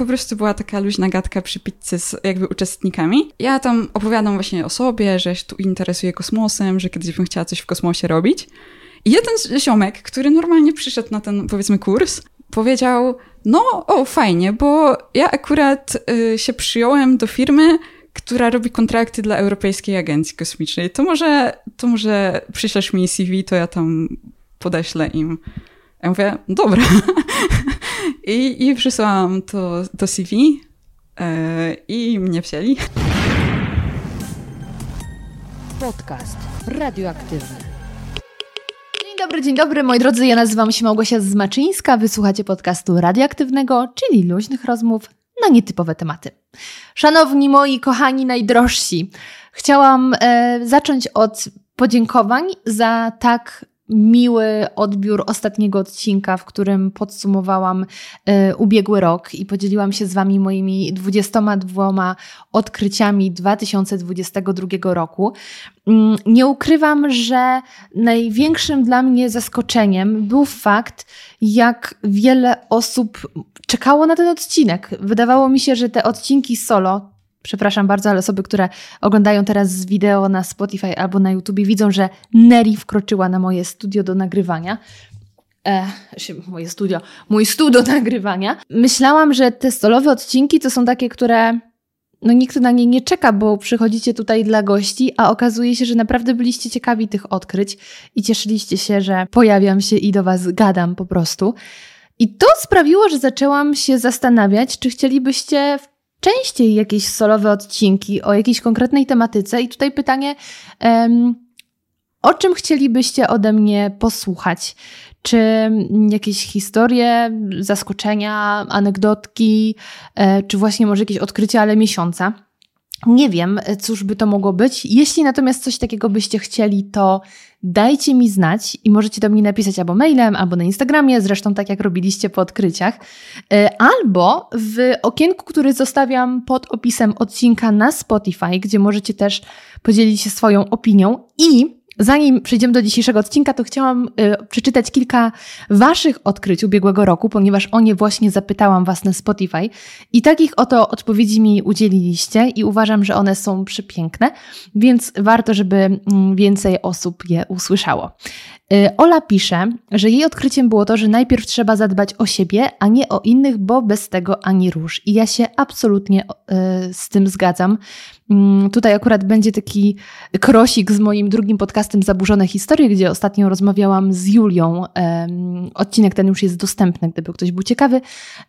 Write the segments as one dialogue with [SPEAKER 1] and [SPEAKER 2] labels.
[SPEAKER 1] po prostu była taka luźna gadka przy pizzy z jakby uczestnikami. Ja tam opowiadam właśnie o sobie, że się tu interesuję kosmosem, że kiedyś bym chciała coś w kosmosie robić. I jeden ziomek, który normalnie przyszedł na ten, powiedzmy, kurs, powiedział, no, o, fajnie, bo ja akurat y, się przyjąłem do firmy, która robi kontrakty dla Europejskiej Agencji Kosmicznej. To może, to może przyślesz mi CV, to ja tam podeślę im. Ja mówię, dobra. I, i przysłałam to, to CV yy, i mnie wzięli.
[SPEAKER 2] Podcast radioaktywny. Dzień dobry, dzień dobry, moi drodzy. Ja nazywam się Małgosia Zmaczyńska. Wysłuchacie podcastu radioaktywnego, czyli luźnych rozmów na nietypowe tematy. Szanowni moi kochani najdrożsi, chciałam e, zacząć od podziękowań za tak miły odbiór ostatniego odcinka, w którym podsumowałam y, ubiegły rok i podzieliłam się z Wami moimi 22 odkryciami 2022 roku. Mm, nie ukrywam, że największym dla mnie zaskoczeniem był fakt, jak wiele osób czekało na ten odcinek. Wydawało mi się, że te odcinki solo, przepraszam bardzo, ale osoby, które oglądają teraz wideo na Spotify albo na YouTube, widzą, że Neri wkroczyła na moje studio do nagrywania. E, moje studio, mój studio do nagrywania. Myślałam, że te solowe odcinki to są takie, które no nikt na nie nie czeka, bo przychodzicie tutaj dla gości, a okazuje się, że naprawdę byliście ciekawi tych odkryć i cieszyliście się, że pojawiam się i do Was gadam po prostu. I to sprawiło, że zaczęłam się zastanawiać, czy chcielibyście częściej jakieś solowe odcinki o jakiejś konkretnej tematyce. I tutaj pytanie, o czym chcielibyście ode mnie posłuchać? Czy jakieś historie, zaskoczenia, anegdotki, e, czy właśnie może jakieś odkrycie, ale miesiąca? Nie wiem, cóż by to mogło być. Jeśli natomiast coś takiego byście chcieli, to dajcie mi znać i możecie do mnie napisać albo mailem, albo na Instagramie, zresztą tak jak robiliście po odkryciach, e, albo w okienku, który zostawiam pod opisem odcinka na Spotify, gdzie możecie też podzielić się swoją opinią i Zanim przejdziemy do dzisiejszego odcinka, to chciałam y, przeczytać kilka Waszych odkryć ubiegłego roku, ponieważ o nie właśnie zapytałam Was na Spotify i takich oto odpowiedzi mi udzieliliście i uważam, że one są przepiękne, więc warto, żeby mm, więcej osób je usłyszało. Y, Ola pisze, że jej odkryciem było to, że najpierw trzeba zadbać o siebie, a nie o innych, bo bez tego ani róż. I ja się absolutnie y, z tym zgadzam. Mm, tutaj akurat będzie taki krosik z moim drugim podcastem Zaburzone Historie, gdzie ostatnio rozmawiałam z Julią. Odcinek ten już jest dostępny, gdyby ktoś był ciekawy.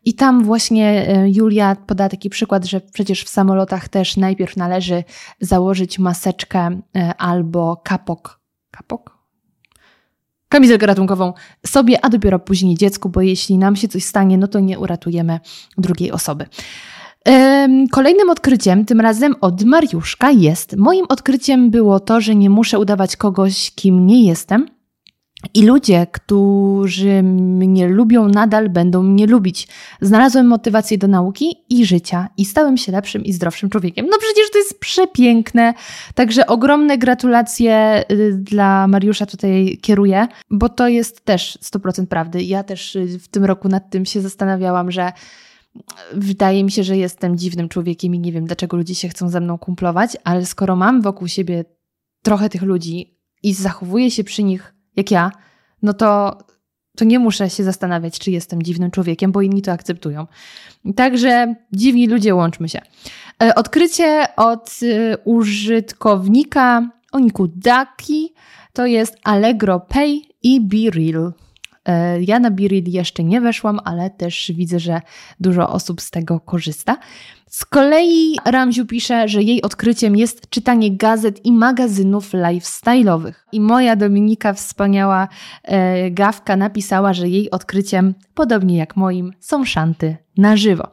[SPEAKER 2] I tam właśnie e, Julia poda taki przykład, że przecież w samolotach też najpierw należy założyć maseczkę albo kapok. Kapok? Kamizelkę ratunkową sobie, a dopiero później dziecku, bo jeśli nam się coś stanie, no to nie uratujemy drugiej osoby. Kolejnym odkryciem, tym razem od Mariuszka, jest: Moim odkryciem było to, że nie muszę udawać kogoś, kim nie jestem. I ludzie, którzy mnie lubią, nadal będą mnie lubić. Znalazłem motywację do nauki i życia i stałem się lepszym i zdrowszym człowiekiem. No przecież to jest przepiękne. Także ogromne gratulacje y, dla Mariusza tutaj kieruję, bo to jest też 100% prawdy. Ja też y, w tym roku nad tym się zastanawiałam, że wydaje mi się, że jestem dziwnym człowiekiem i nie wiem, dlaczego ludzie się chcą ze mną kumplować, ale skoro mam wokół siebie trochę tych ludzi i zachowuję się przy nich jak ja, no to, to nie muszę się zastanawiać, czy jestem dziwnym człowiekiem, bo inni to akceptują. Także dziwni ludzie, łączmy się. E, odkrycie od e, użytkownika Oniku Daki to jest Allegro Pay i Be Real. E, ja na Biril jeszcze nie weszłam, ale też widzę, że dużo osób z tego korzysta. Z kolei Ramziu pisze, że jej odkryciem jest czytanie gazet i magazynów lifestyle'owych. I moja Dominika, wspaniała e, gawka, napisała, że jej odkryciem, podobnie jak moim, są szanty na żywo.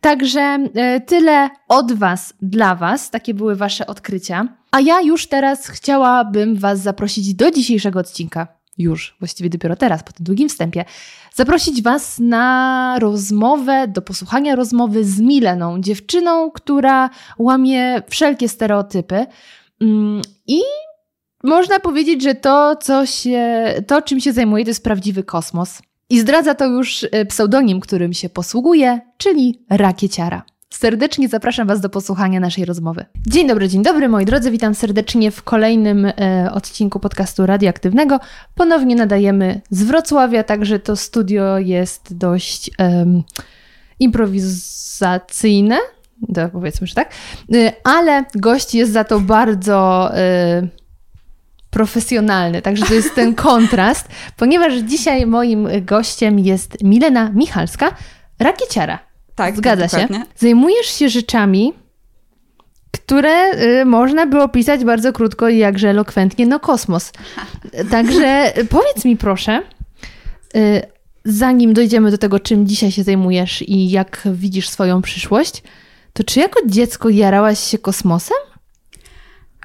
[SPEAKER 2] Także e, tyle od Was dla Was. Takie były Wasze odkrycia. A ja już teraz chciałabym Was zaprosić do dzisiejszego odcinka już właściwie dopiero teraz, po tym długim wstępie, zaprosić Was na rozmowę, do posłuchania rozmowy z Mileną, dziewczyną, która łamie wszelkie stereotypy. Mm, I można powiedzieć, że to, co się, to czym się zajmuje, to jest prawdziwy kosmos. I zdradza to już e, pseudonim, którym się posługuje, czyli Rakieciara. Serdecznie zapraszam Was do posłuchania naszej rozmowy. Dzień dobry, dzień dobry moi drodzy, witam serdecznie w kolejnym e, odcinku podcastu radioaktywnego. Ponownie nadajemy z Wrocławia, także to studio jest dość improwizacyjne, to powiedzmy, że tak, e, ale gość jest za to bardzo e, profesjonalny, także to jest ten kontrast, ponieważ dzisiaj moim gościem jest Milena Michalska, rakieciara.
[SPEAKER 1] Tak,
[SPEAKER 2] zgadza się. Zajmujesz się rzeczami, które y, można by opisać bardzo krótko i jakże elokwentnie, no kosmos. Także powiedz mi proszę, y, zanim dojdziemy do tego, czym dzisiaj się zajmujesz i jak widzisz swoją przyszłość, to czy jako dziecko jarałaś się kosmosem?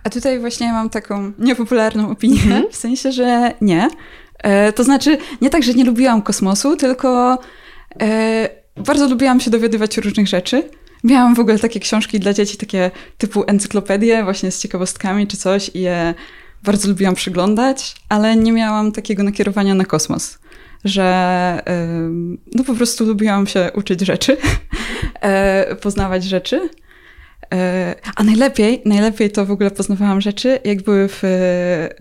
[SPEAKER 1] A tutaj właśnie mam taką niepopularną opinię, mm -hmm. w sensie, że nie. E, to znaczy, nie tak, że nie lubiłam kosmosu, tylko e, bardzo lubiłam się dowiadywać różnych rzeczy. Miałam w ogóle takie książki dla dzieci, takie typu encyklopedie, właśnie z ciekawostkami czy coś, i je bardzo lubiłam przeglądać, ale nie miałam takiego nakierowania na kosmos, że no po prostu lubiłam się uczyć rzeczy, e, poznawać rzeczy. E, a najlepiej, najlepiej to w ogóle poznawałam rzeczy, jak były w,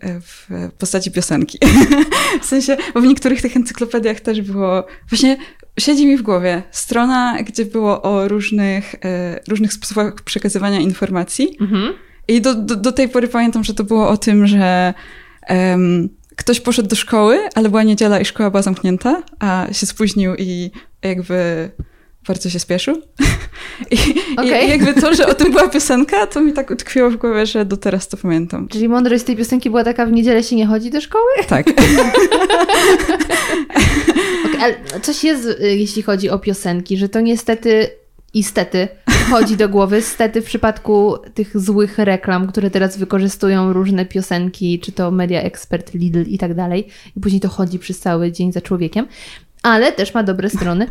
[SPEAKER 1] w postaci piosenki. w sensie, bo w niektórych tych encyklopediach też było, właśnie siedzi mi w głowie strona, gdzie było o różnych, e, różnych sposobach przekazywania informacji. Mhm. I do, do, do, tej pory pamiętam, że to było o tym, że um, ktoś poszedł do szkoły, ale była niedziela i szkoła była zamknięta, a się spóźnił i jakby bardzo się spieszył. I, okay. I, jakby to, że o tym była piosenka, to mi tak utkwiło w głowie, że do teraz to pamiętam.
[SPEAKER 2] Czyli mądrość tej piosenki była taka, w niedzielę się nie chodzi do szkoły?
[SPEAKER 1] Tak.
[SPEAKER 2] okay, ale coś jest, y, jeśli chodzi o piosenki, że to niestety i stety chodzi do głowy. Stety w przypadku tych złych reklam, które teraz wykorzystują różne piosenki, czy to Media Expert, Lidl i tak dalej. I później to chodzi przez cały dzień za człowiekiem ale też ma dobre strony.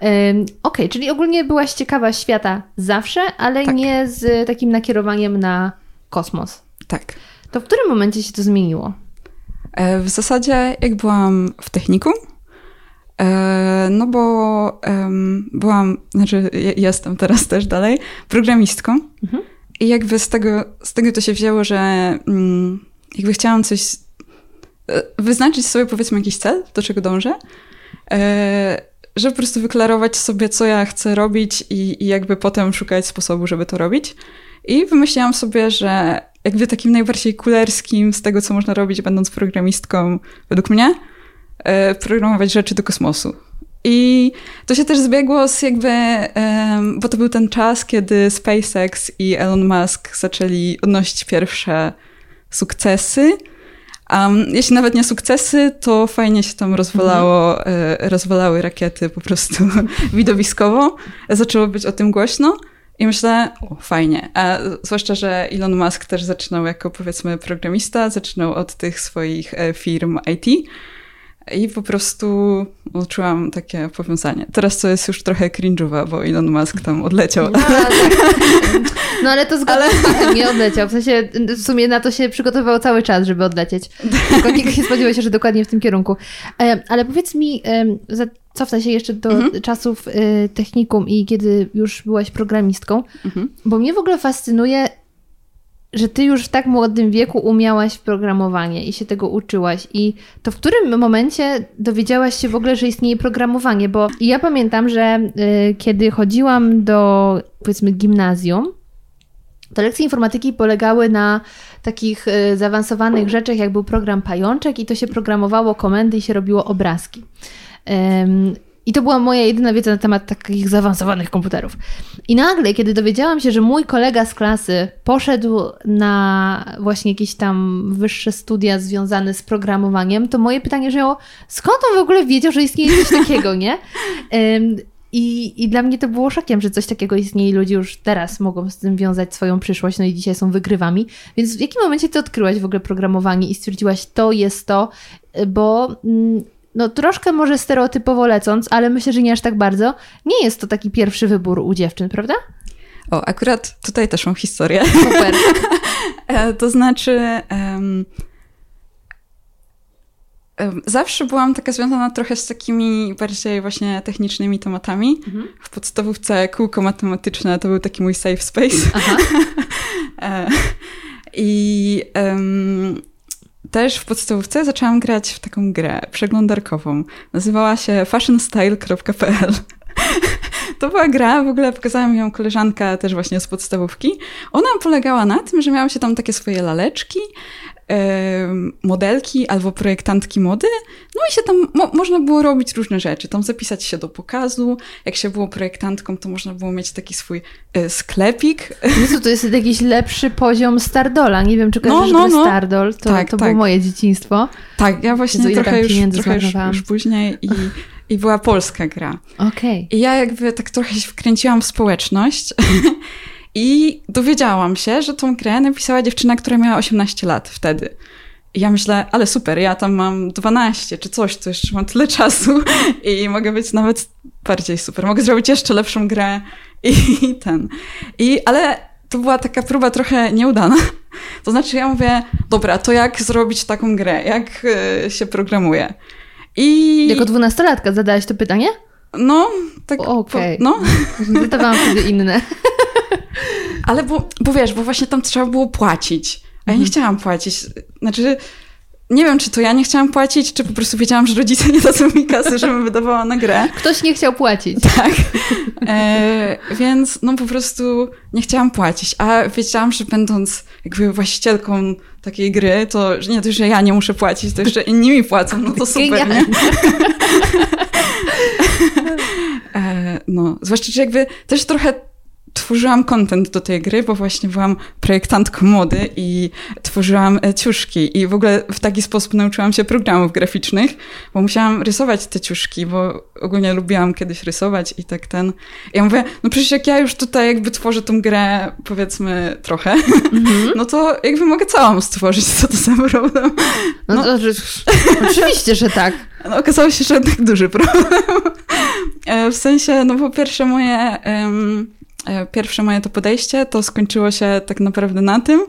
[SPEAKER 2] Okej, okay, czyli ogólnie byłaś ciekawa świata zawsze, ale tak. nie z takim nakierowaniem na kosmos.
[SPEAKER 1] Tak.
[SPEAKER 2] To w którym momencie się to zmieniło?
[SPEAKER 1] E, w zasadzie, jak byłam w technikum, e, no bo byłam, znaczy jestem teraz też dalej, programistką. Mhm. I jakby z tego, z tego to się wzięło, że mm, jakby chciałam coś, e, wyznaczyć sobie powiedzmy jakiś cel, do czego dążę. E, żeby po prostu wyklarować sobie, co ja chcę robić i, i jakby potem szukać sposobu, żeby to robić. I wymyśliłam sobie, że jakby takim najbardziej kulerskim z tego, co można robić, będąc programistką, według mnie, e, programować rzeczy do kosmosu. I to się też zbiegło z jakby, bo to był ten czas, kiedy SpaceX i Elon Musk zaczęli odnosić pierwsze sukcesy. Um, jeśli nawet nie sukcesy, to fajnie się tam rozwalało, mhm. rozwalały rakiety po prostu widowiskowo. Zaczęło być o tym głośno. I myślę, o, fajnie. A zwłaszcza, że Elon Musk też zaczynał jako powiedzmy programista, zaczynał od tych swoich e, firm IT. I po prostu czułam takie powiązanie. Teraz to jest już trochę cringe'owe, bo Elon Musk tam odleciał. No, tak.
[SPEAKER 2] no ale to zgoda ale... nie odleciał. W sensie w sumie na to się przygotowywał cały czas, żeby odlecieć. Tylko nikt nie spodziewał się, że dokładnie w tym kierunku. Ale powiedz mi, cofnę się jeszcze do mhm. czasów e, technikum i kiedy już byłaś programistką, mhm. bo mnie w ogóle fascynuje że ty już w tak młodym wieku umiałaś programowanie i się tego uczyłaś. I to w którym momencie dowiedziałaś się w ogóle, że istnieje programowanie? Bo ja pamiętam, że y, kiedy chodziłam do powiedzmy gimnazjum, to lekcje informatyki polegały na takich y, zaawansowanych rzeczach, jak był program Pajączek i to się programowało komendy i się robiło obrazki. I to była moja jedyna wiedza na temat takich zaawansowanych komputerów. I nagle, kiedy dowiedziałam się, że mój kolega z klasy poszedł na właśnie jakieś tam wyższe studia związane z programowaniem, to moje pytanie brzmiało, skąd on w ogóle wiedział, że istnieje coś takiego, nie? I, I dla mnie to było szokiem, że coś takiego istnieje i ludzie już teraz mogą z tym wiązać swoją przyszłość, no i dzisiaj są wygrywami. Więc w jakim momencie ty odkryłaś w ogóle programowanie i stwierdziłaś, to jest to, bo mm, no troszkę może stereotypowo lecąc, ale myślę, że nie aż tak bardzo, nie jest to taki pierwszy wybór u dziewczyn, prawda?
[SPEAKER 1] O, akurat tutaj też mam historię. Super. E, to znaczy, um, Zawsze byłam taka związana trochę z takimi bardziej właśnie technicznymi tematami. Mhm. W podstawówce kółko matematyczne to był taki mój safe space. E, I um, też w podstawówce zaczęłam grać w taką grę przeglądarkową. Nazywała się fashionstyle.pl. To była gra, w ogóle pokazała mi ją koleżanka też właśnie z podstawówki. Ona polegała na tym, że miała się tam takie swoje laleczki, modelki albo projektantki mody. No i się tam mo można było robić różne rzeczy. Tam zapisać się do pokazu. Jak się było projektantką, to można było mieć taki swój e, sklepik.
[SPEAKER 2] Jezu, to jest jakiś lepszy poziom Stardola. Nie wiem, czy no, kojarzysz no, no, no. Stardol. To, tak, to tak. było moje dzieciństwo.
[SPEAKER 1] Tak, ja właśnie Jezu, trochę, już, trochę już, już później i i była polska gra.
[SPEAKER 2] Okay.
[SPEAKER 1] I ja jakby tak trochę się wkręciłam w społeczność i dowiedziałam się, że tą grę napisała dziewczyna, która miała 18 lat wtedy. I ja myślę, ale super, ja tam mam 12 czy coś, to jeszcze mam tyle czasu i mogę być nawet bardziej super. Mogę zrobić jeszcze lepszą grę i ten. I, ale to była taka próba trochę nieudana. To znaczy ja mówię, dobra, to jak zrobić taką grę? Jak y, się programuje?
[SPEAKER 2] I... Jako dwunastolatka zadałaś to pytanie?
[SPEAKER 1] No, tak.
[SPEAKER 2] Okej. Okay. No. Zadawałam sobie inne.
[SPEAKER 1] Ale bo, bo wiesz, bo właśnie tam trzeba było płacić. A ja nie mhm. chciałam płacić. Znaczy, nie wiem, czy to ja nie chciałam płacić, czy po prostu wiedziałam, że rodzice nie dadzą mi kasy, żebym wydawała na grę.
[SPEAKER 2] Ktoś nie chciał płacić.
[SPEAKER 1] Tak. E, więc no po prostu nie chciałam płacić. A wiedziałam, że będąc jakby właścicielką takiej gry, to nie to, że ja nie muszę płacić, to jeszcze inni mi płacą, no to super, nie? e, no, zwłaszcza, że jakby też trochę tworzyłam content do tej gry, bo właśnie byłam projektantką mody i tworzyłam e, ciuszki i w ogóle w taki sposób nauczyłam się programów graficznych, bo musiałam rysować te ciuszki, bo ogólnie lubiłam kiedyś rysować i tak ten. Ja mówię, no przecież jak ja już tutaj jakby tworzę tą grę, powiedzmy trochę, mm -hmm. no to jakby mogę całą stworzyć, co to za problem.
[SPEAKER 2] No, no to, oczywiście, że tak.
[SPEAKER 1] No, okazało się, że jednak duży problem. E, w sensie, no po pierwsze moje... Um, pierwsze moje to podejście, to skończyło się tak naprawdę na tym,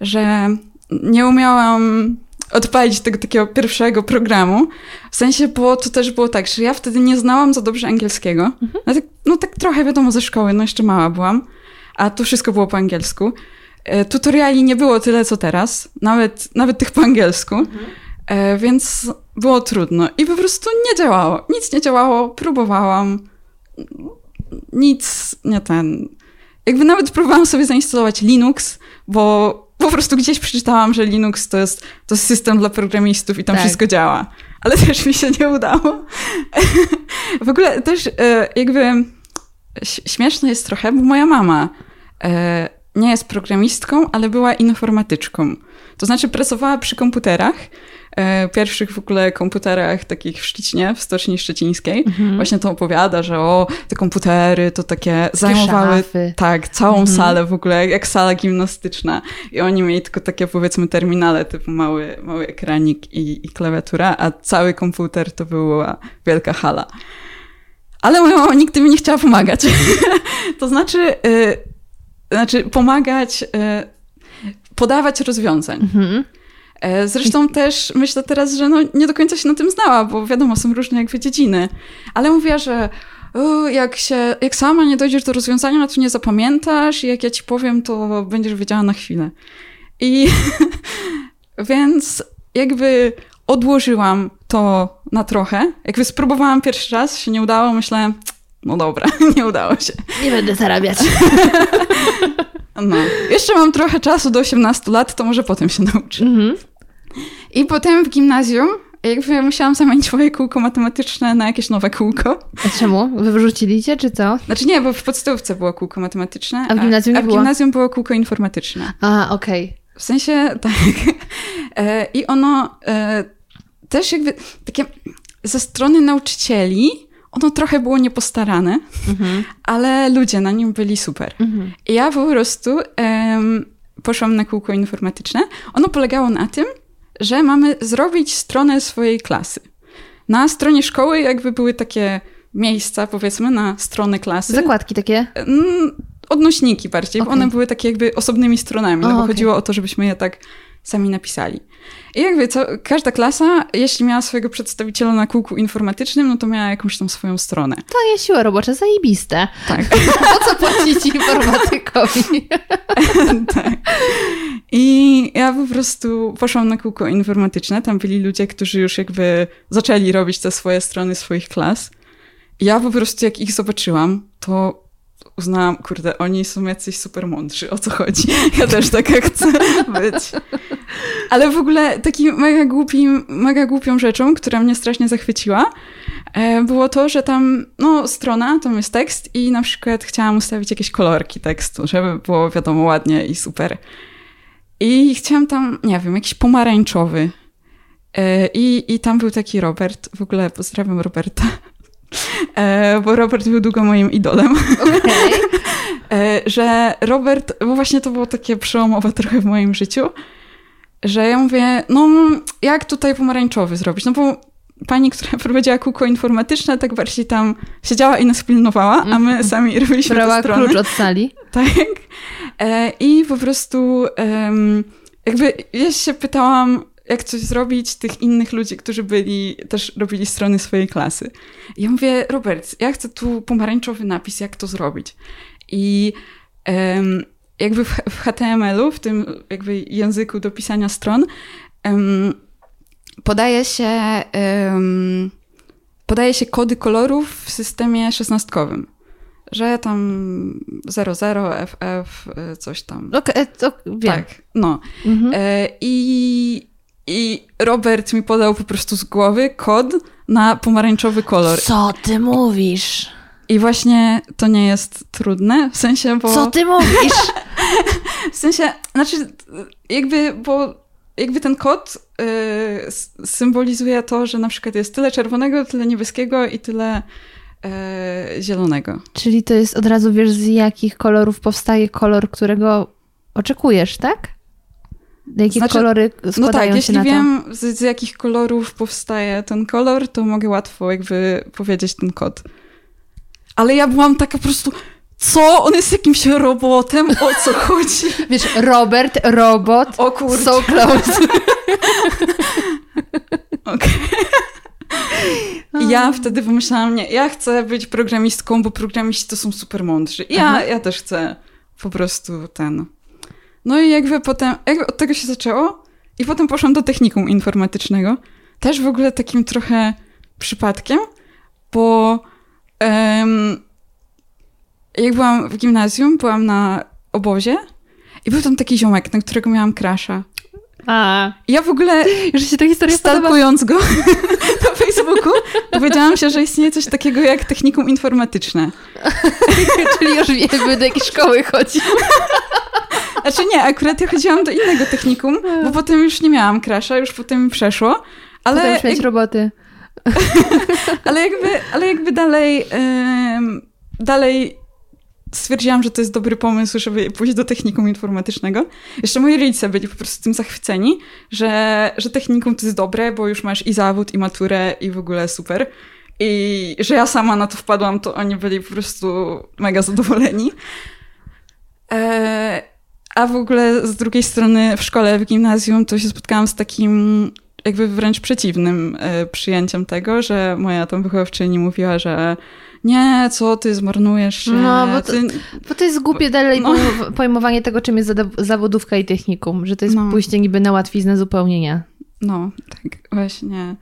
[SPEAKER 1] że nie umiałam odpalić tego takiego pierwszego programu. W sensie, bo to też było tak, że ja wtedy nie znałam za dobrze angielskiego. Mhm. No, tak, no tak trochę wiadomo ze szkoły, no jeszcze mała byłam, a to wszystko było po angielsku. E, tutoriali nie było tyle, co teraz, nawet, nawet tych po angielsku, mhm. e, więc było trudno. I po prostu nie działało. Nic nie działało, próbowałam nic nie ten. Jakby nawet próbowałam sobie zainstalować Linux, bo po prostu gdzieś przeczytałam, że Linux to jest, to jest system dla programistów i tam tak. wszystko działa. Ale też mi się nie udało. w ogóle też e, jakby śmieszne jest trochę, bo moja mama e, nie jest programistką, ale była informatyczką. To znaczy pracowała przy komputerach pierwszych w ogóle komputerach takich w Szczecinie, w Stoczni Szczecińskiej. Mhm. Właśnie to opowiada, że o, te komputery to takie, takie zajmowały szafy. tak, całą mhm. salę w ogóle, jak sala gimnastyczna. I oni mieli tylko takie powiedzmy terminale typu mały, mały ekranik i, i klawiatura, a cały komputer to była wielka hala. Ale moja mama nigdy mi nie chciała pomagać. to znaczy, y, znaczy pomagać, y, podawać rozwiązań. Mhm. E, zresztą też myślę teraz, że no nie do końca się na tym znała, bo wiadomo, są różne jakby dziedziny. Ale mówiła, że jak, się, jak sama nie dojdziesz do rozwiązania, no to nie zapamiętasz i jak ja ci powiem, to będziesz wiedziała na chwilę. I więc jakby odłożyłam to na trochę. Jakby spróbowałam pierwszy raz, się nie udało, myślałem, no dobra, nie udało się.
[SPEAKER 2] Nie będę zarabiać.
[SPEAKER 1] No. Jeszcze mam trochę czasu do 18 lat, to może potem się nauczę. Mhm. I potem w gimnazjum jakby musiałam zamienić swoje kółko matematyczne na jakieś nowe kółko.
[SPEAKER 2] A czemu? Wy wyrzucili cię, czy co?
[SPEAKER 1] Znaczy nie, bo w podstawówce było kółko matematyczne,
[SPEAKER 2] a w gimnazjum,
[SPEAKER 1] a, a w gimnazjum było kółko informatyczne.
[SPEAKER 2] A, okej. Okay.
[SPEAKER 1] W sensie, tak. E, I ono e, też jakby takie ze strony nauczycieli ono trochę było niepostarane, mhm. ale ludzie na nim byli super. Mhm. I ja po prostu um, poszłam na kółko informatyczne. Ono polegało na tym, że mamy zrobić stronę swojej klasy. Na stronie szkoły jakby były takie miejsca, powiedzmy, na stronę klasy.
[SPEAKER 2] Zakładki takie?
[SPEAKER 1] Mm, odnośniki bardziej, okay. bo one były takie jakby osobnymi stronami, no bo okay. chodziło o to, żebyśmy je tak sami napisali. I jakby co, każda klasa, jeśli miała swojego przedstawiciela na kółku informatycznym, no to miała jakąś tam swoją stronę.
[SPEAKER 2] To jest siła robocza, zajebiste.
[SPEAKER 1] Tak.
[SPEAKER 2] po co płacić informatykowi?
[SPEAKER 1] tak. I ja po prostu poszłam na kółko informatyczne. Tam byli ludzie, którzy już jakby zaczęli robić te swoje strony swoich klas. I ja po prostu jak ich zobaczyłam, to uznałam, kurde, oni są jacyś super mądrzy, o co chodzi. Ja też taka chcę być. Ale w ogóle takim mega, głupim, mega głupią rzeczą, która mnie strasznie zachwyciła, e, było to, że tam, no, strona, tam jest tekst i na przykład chciałam ustawić jakieś kolorki tekstu, żeby było wiadomo ładnie i super. I chciałam tam, nie wiem, jakiś pomarańczowy. E, I, I tam był taki Robert, w ogóle pozdrawiam Roberta, bo Robert był długo moim idolem. Okay. że Robert, bo właśnie to było takie przełomowe trochę w moim życiu, że ja mówię, no jak tutaj pomarańczowy zrobić? No bo pani, która prowadziła kółko informatyczne, tak bardziej tam siedziała i nas pilnowała, a my mhm. sami robiliśmy
[SPEAKER 2] Brała
[SPEAKER 1] te
[SPEAKER 2] klucz od sali.
[SPEAKER 1] Tak. E, I po prostu jakby ja się pytałam, jak coś zrobić tych innych ludzi, którzy byli, też robili strony swojej klasy. I ja mówię, Robert, ja chcę tu pomarańczowy napis, jak to zrobić? I jakby w, w HTML-u, w tym jakby języku do pisania stron, podaje się podaje się kody kolorów w systemie szesnastkowym że tam 00, FF, coś tam.
[SPEAKER 2] Okay, to wiem.
[SPEAKER 1] Tak, no. Mhm. E, I, I Robert mi podał po prostu z głowy kod na pomarańczowy kolor.
[SPEAKER 2] Co ty mówisz?
[SPEAKER 1] I właśnie to nie jest trudne, w sensie, bo...
[SPEAKER 2] Co ty mówisz?
[SPEAKER 1] w sensie, znaczy, jakby, bo jakby ten kod y, symbolizuje to, że na przykład jest tyle czerwonego, tyle niebieskiego i tyle e, zielonego.
[SPEAKER 2] Czyli to jest od razu wiesz, z jakich kolorów powstaje kolor, którego oczekujesz, tak? Jakie znaczy, kolory składają no tak,
[SPEAKER 1] jeśli wiem, z, z, jakich kolorów powstaje ten kolor, to mogę łatwo jakby powiedzieć ten kod. Ale ja byłam taka po prostu, co? On jest jakimś robotem? O co chodzi?
[SPEAKER 2] Wiesz, Robert, robot,
[SPEAKER 1] o kurde.
[SPEAKER 2] so close.
[SPEAKER 1] Okej. Ja wtedy pomyślałam, nie, ja chcę być programistką, bo programiści to są super mądrzy. Ja, ja też chcę po prostu ten. No i jakby potem, jakby od tego się zaczęło i potem poszłam do technikum informatycznego. Też w ogóle takim trochę przypadkiem, bo um, jak byłam w gimnazjum, byłam na obozie i był tam taki ziomek, na którego miałam krasza.
[SPEAKER 2] A.
[SPEAKER 1] Ja w ogóle,
[SPEAKER 2] że się ta historia
[SPEAKER 1] stalkując go na Facebooku, dowiedziałam się, że istnieje coś takiego jak technikum informatyczne.
[SPEAKER 2] Czyli już wiemy, do jakiej szkoły chodzi.
[SPEAKER 1] Znaczy nie, akurat ja chodziłam do innego technikum, bo potem już nie miałam krasza, już potem mi przeszło. Ale
[SPEAKER 2] potem już mieć jak... roboty.
[SPEAKER 1] ale, jakby, ale jakby dalej, dalej stwierdziłam, że to jest dobry pomysł, żeby pójść do technikum informatycznego. Jeszcze moi rodzice byli po prostu tym zachwyceni, że, że technikum to jest dobre, bo już masz i zawód, i maturę, i w ogóle super. I że ja sama na to wpadłam, to oni byli po prostu mega zadowoleni. E, a w ogóle z drugiej strony w szkole, w gimnazjum, to się spotkałam z takim jakby wręcz przeciwnym e, przyjęciem tego, że moja tam wychowawczyni mówiła, że nie, co ty, zmarnujesz.
[SPEAKER 2] No, bo to, ty... bo to jest głupie dalej no. pojmowanie tego, czym jest zawodówka i technikum, że to jest no. pójście niby na łatwiznę zupełnienia.
[SPEAKER 1] No, tak, właśnie.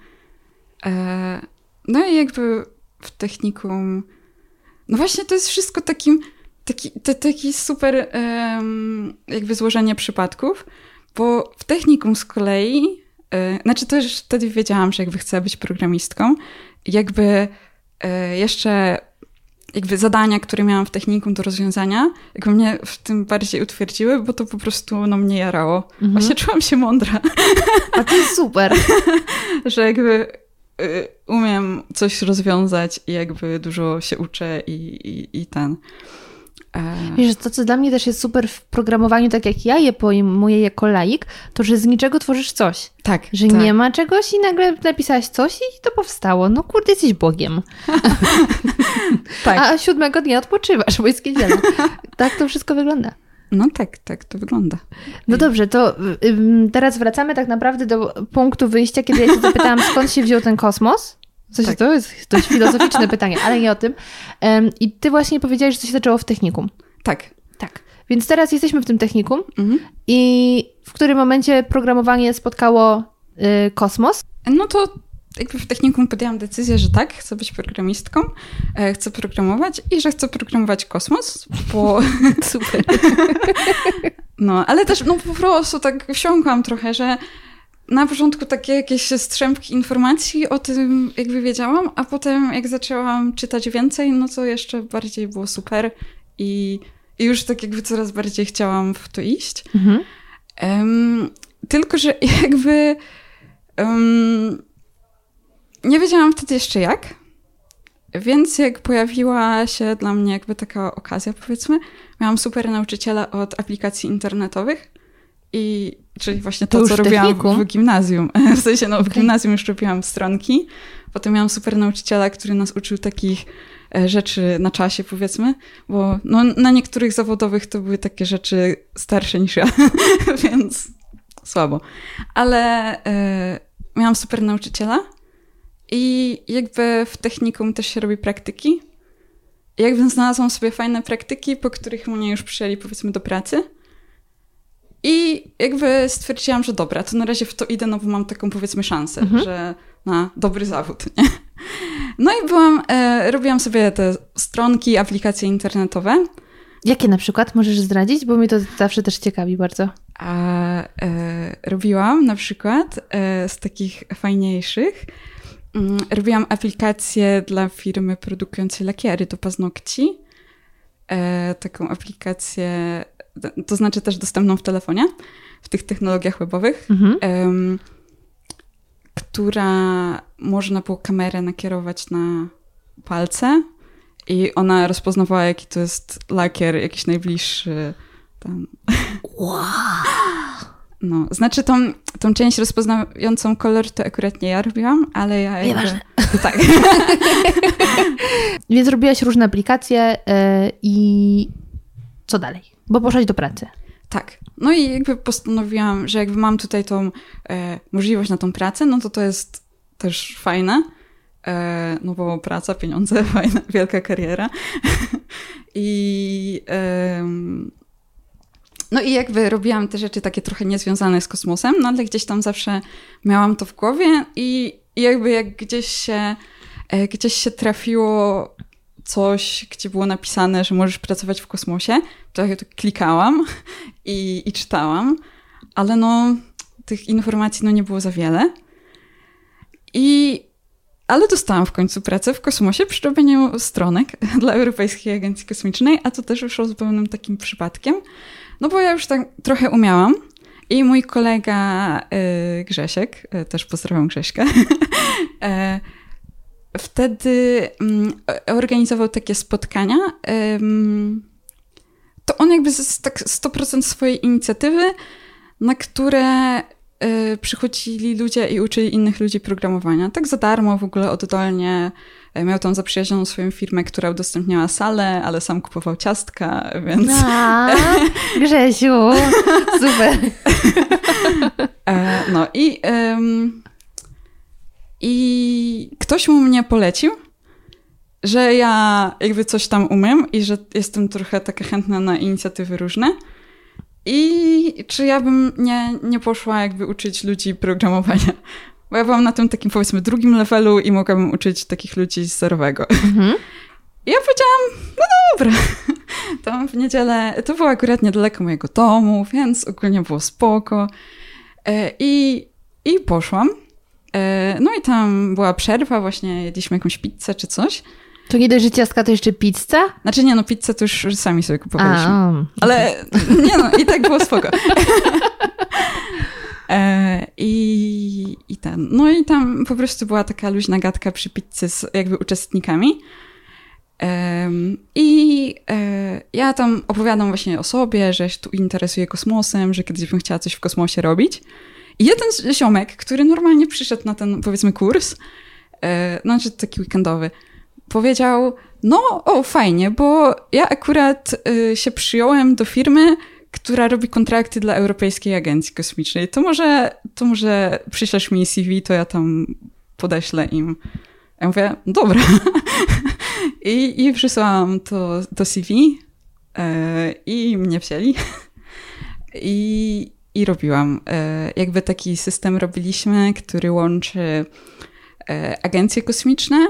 [SPEAKER 1] E, no i jakby w technikum, no właśnie to jest wszystko takim, taki, te, taki super um, jakby złożenie przypadków, bo w technikum z kolei, e, znaczy to już wtedy wiedziałam, że jakby chcę być programistką, jakby E, jeszcze jakby zadania, które miałam w technikum do rozwiązania, jakby mnie w tym bardziej utwierdziły, bo to po prostu no, mnie jarało. Mhm. Właśnie czułam się mądra.
[SPEAKER 2] A to jest super.
[SPEAKER 1] że jakby y, umiem coś rozwiązać i jakby dużo się uczę i, i, i ten.
[SPEAKER 2] E, Wiesz, to co dla mnie też jest super w programowaniu, tak jak ja je pojmuję jako laik, to że z niczego tworzysz coś.
[SPEAKER 1] Tak.
[SPEAKER 2] Że
[SPEAKER 1] tak.
[SPEAKER 2] nie ma czegoś i nagle napisałaś coś i to powstało. No kurde, jesteś Bogiem. tak. A siódmego dnia odpoczywasz, bo jest niedziela. tak to wszystko wygląda.
[SPEAKER 1] No tak, tak to wygląda.
[SPEAKER 2] No dobrze, to teraz wracamy tak naprawdę do punktu wyjścia, kiedy ja się zapytałam, skąd się wziął ten kosmos. Coś tak. to jest dość filozoficzne pytanie, ale nie o tym. I ty właśnie powiedziałeś, że to się zaczęło w technikum.
[SPEAKER 1] Tak.
[SPEAKER 2] Tak. Więc teraz jesteśmy w tym technikum mhm. i w którym momencie programowanie spotkało y, kosmos?
[SPEAKER 1] No to jakby w technikum podjęłam decyzję, że tak, chcę być programistką, e, chcę programować i że chcę programować kosmos, bo...
[SPEAKER 2] Super.
[SPEAKER 1] no, ale też no po prostu tak wsiąkłam trochę, że na początku takie jakieś strzępki informacji o tym jakby wiedziałam, a potem jak zaczęłam czytać więcej, no to jeszcze bardziej było super i, i już tak jakby coraz bardziej chciałam w to iść. Mhm. Um, tylko, że jakby um, nie wiedziałam wtedy jeszcze jak, więc jak pojawiła się dla mnie jakby taka okazja, powiedzmy, miałam super nauczyciela od aplikacji internetowych i czyli właśnie to, to co robiłam w gimnazjum. W sensie, no w gimnazjum już robiłam stronki, potem miałam super nauczyciela, który nas uczył takich e, rzeczy na czasie, powiedzmy, bo no, na niektórych zawodowych to były takie rzeczy starsze niż ja, więc słabo. Ale y, miałam super nauczyciela, i jakby w technikum też się robi praktyki. I jakby znalazłam sobie fajne praktyki, po których mnie już przyjęli powiedzmy do pracy. I jakby stwierdziłam, że dobra, to na razie w to idę, no bo mam taką powiedzmy szansę, mhm. że na dobry zawód, nie? No i byłam, e, robiłam sobie te stronki, aplikacje internetowe.
[SPEAKER 2] Jakie na przykład możesz zdradzić? Bo mnie to zawsze też ciekawi bardzo.
[SPEAKER 1] A, e, robiłam na przykład e, z takich fajniejszych Mm, robiłam aplikację dla firmy produkującej lakiery do paznokci. E, taką aplikację, to znaczy też dostępną w telefonie, w tych technologiach webowych, mhm. e, która można było kamerę nakierować na palce i ona rozpoznawała, jaki to jest lakier, jakiś najbliższy tam.
[SPEAKER 2] Wow!
[SPEAKER 1] No, znaczy tą, tą część rozpoznającą kolor to akurat nie ja robiłam, ale ja jakby...
[SPEAKER 2] Nieważne.
[SPEAKER 1] Tak.
[SPEAKER 2] Więc robiłaś różne aplikacje yy, i co dalej? Bo poszłaś do pracy.
[SPEAKER 1] Tak. No i jakby postanowiłam, że jakby mam tutaj tą e, możliwość na tą pracę, no to to jest też fajne. E, no bo praca, pieniądze, fajna, wielka kariera. I no i jakby robiłam te rzeczy takie trochę niezwiązane z kosmosem, no ale gdzieś tam zawsze miałam to w głowie i, jakby jak gdzieś się, e, gdzieś się trafiło coś, gdzie było napisane, że możesz pracować w kosmosie, ja to klikałam i, i czytałam, ale no tych informacji no nie było za wiele. I ale dostałam w końcu pracę w kosmosie przy robieniu stronek dla Europejskiej Agencji Kosmicznej, a to też wyszło zupełnym takim przypadkiem. No bo ja już tak trochę umiałam. I mój kolega y, Grzesiek, y, też pozdrawiam Grześka, y, wtedy mm, organizował takie spotkania. To on jakby z tak 100% swojej inicjatywy, na które przychodzili ludzie i uczyli innych ludzi programowania. Tak za darmo, w ogóle oddolnie. E, miał tam zaprzyjaźnioną swoją firmę, która udostępniała salę, ale sam kupował ciastka, więc...
[SPEAKER 2] A, Grzesiu, super.
[SPEAKER 1] E, no i, um, i ktoś mu mnie polecił, że ja jakby coś tam umiem i że jestem trochę taka chętna na inicjatywy różne. I czy ja bym nie, nie poszła jakby uczyć ludzi programowania. Bo ja byłam na tym takim powiedzmy drugim levelu i mogłabym uczyć takich ludzi z zerowego. Mhm. I ja powiedziałam, no dobra. To w niedzielę, to było akurat niedaleko mojego domu, więc ogólnie było spoko. E, I, i poszłam. E, no i tam była przerwa, właśnie jedliśmy jakąś pizzę czy coś.
[SPEAKER 2] To nie dość, że ciastka, to jeszcze pizza?
[SPEAKER 1] Znaczy nie, no pizzę to już sami sobie kupowaliśmy. A, okay. Ale nie no, i tak było spoko. E, I, I ten. No i tam po prostu była taka luźna gadka przy pizzy z jakby uczestnikami. I e, ja tam opowiadam właśnie o sobie, że się tu interesuję kosmosem, że kiedyś bym chciała coś w kosmosie robić. I jeden ziomek, który normalnie przyszedł na ten, powiedzmy, kurs, e, znaczy taki weekendowy, powiedział, no, o, fajnie, bo ja akurat się przyjąłem do firmy, która robi kontrakty dla Europejskiej Agencji Kosmicznej. To może, to może przyślesz mi CV, to ja tam podeślę im. Ja mówię, dobra. I, i przysłałam to, to CV e, i mnie wzięli. I, I robiłam. E, jakby taki system robiliśmy, który łączy e, agencje kosmiczne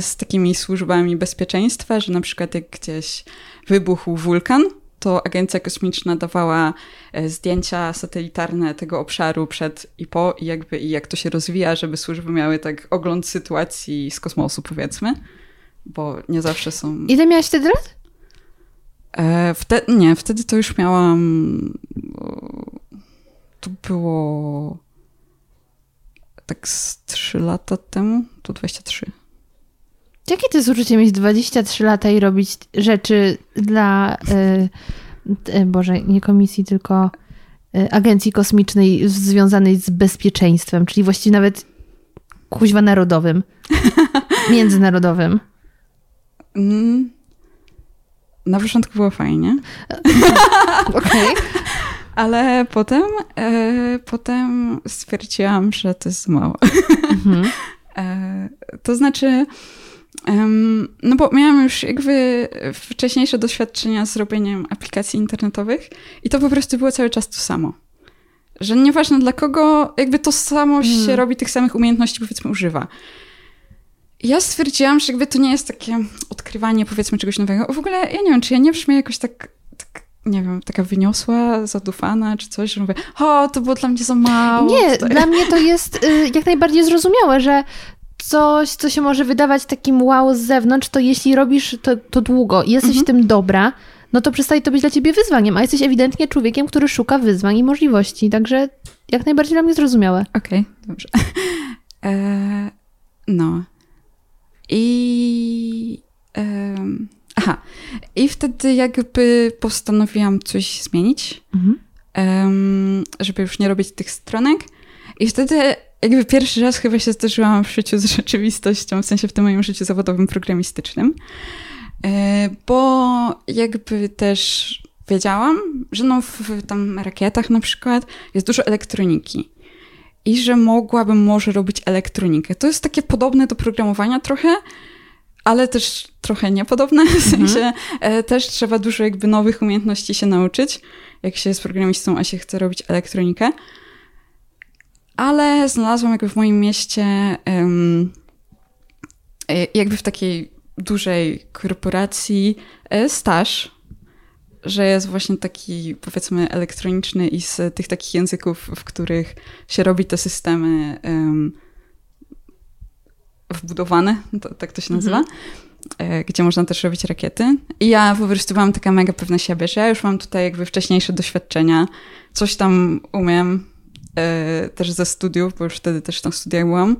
[SPEAKER 1] z takimi służbami bezpieczeństwa, że na przykład jak gdzieś wybuchł wulkan, to agencja kosmiczna dawała e, zdjęcia satelitarne tego obszaru przed i po i jakby i jak to się rozwija, żeby służby miały tak ogląd sytuacji z kosmosu powiedzmy, bo nie zawsze są...
[SPEAKER 2] Ile miałaś wtedy lat?
[SPEAKER 1] E, wtedy, nie, wtedy to już miałam... To było tak z 3 lata temu, to 23.
[SPEAKER 2] Jakie to jest uczucie mieć 23 lata i robić rzeczy dla, y, y, Boże, nie komisji, tylko y, agencji kosmicznej związanej z bezpieczeństwem, czyli właściwie nawet kuźwa narodowym, międzynarodowym? Mm.
[SPEAKER 1] Na początku było fajnie.
[SPEAKER 2] Okej. Okay.
[SPEAKER 1] Ale potem, e, potem stwierdziłam, że to jest mało. Mhm. E, to znaczy, no bo miałam już jakby wcześniejsze doświadczenia z robieniem aplikacji internetowych i to po prostu było cały czas to samo. Że nieważne dla kogo, jakby to samo hmm. się robi, tych samych umiejętności powiedzmy używa. ja stwierdziłam, że jakby to nie jest takie odkrywanie powiedzmy czegoś nowego. W ogóle ja nie wiem, czy ja nie brzmię jakoś tak, tak nie wiem, taka wyniosła, zadufana czy coś, że mówię, o, to było dla mnie za mało.
[SPEAKER 2] Nie, tutaj. dla mnie to jest y, jak najbardziej zrozumiałe, że coś, co się może wydawać takim wow z zewnątrz, to jeśli robisz to, to długo i jesteś mhm. w tym dobra, no to przestaje to być dla ciebie wyzwaniem, a jesteś ewidentnie człowiekiem, który szuka wyzwań i możliwości, także jak najbardziej dla mnie zrozumiałe.
[SPEAKER 1] Okej, okay, dobrze. E, no. I... Aha. I wtedy jakby postanowiłam coś zmienić, mhm. żeby już nie robić tych stronek. I wtedy jakby pierwszy raz chyba się zdarzyłam w życiu z rzeczywistością, w sensie w tym moim życiu zawodowym programistycznym, e, bo jakby też wiedziałam, że no w tam rakietach na przykład jest dużo elektroniki i że mogłabym może robić elektronikę. To jest takie podobne do programowania trochę, ale też trochę niepodobne, w mhm. sensie mhm. też trzeba dużo jakby nowych umiejętności się nauczyć, jak się jest programistą, a się chce robić elektronikę ale znalazłam jakby w moim mieście jakby w takiej dużej korporacji e, staż, że jest właśnie taki powiedzmy elektroniczny i z tych takich języków, w których się robi te systemy wbudowane, to, tak to się nazywa, mhm. gdzie można też robić rakiety. I ja po prostu byłam taka mega pewna siebie, że ja już mam tutaj jakby wcześniejsze doświadczenia, coś tam umiem, też ze studiów, bo już wtedy też na studiach byłam.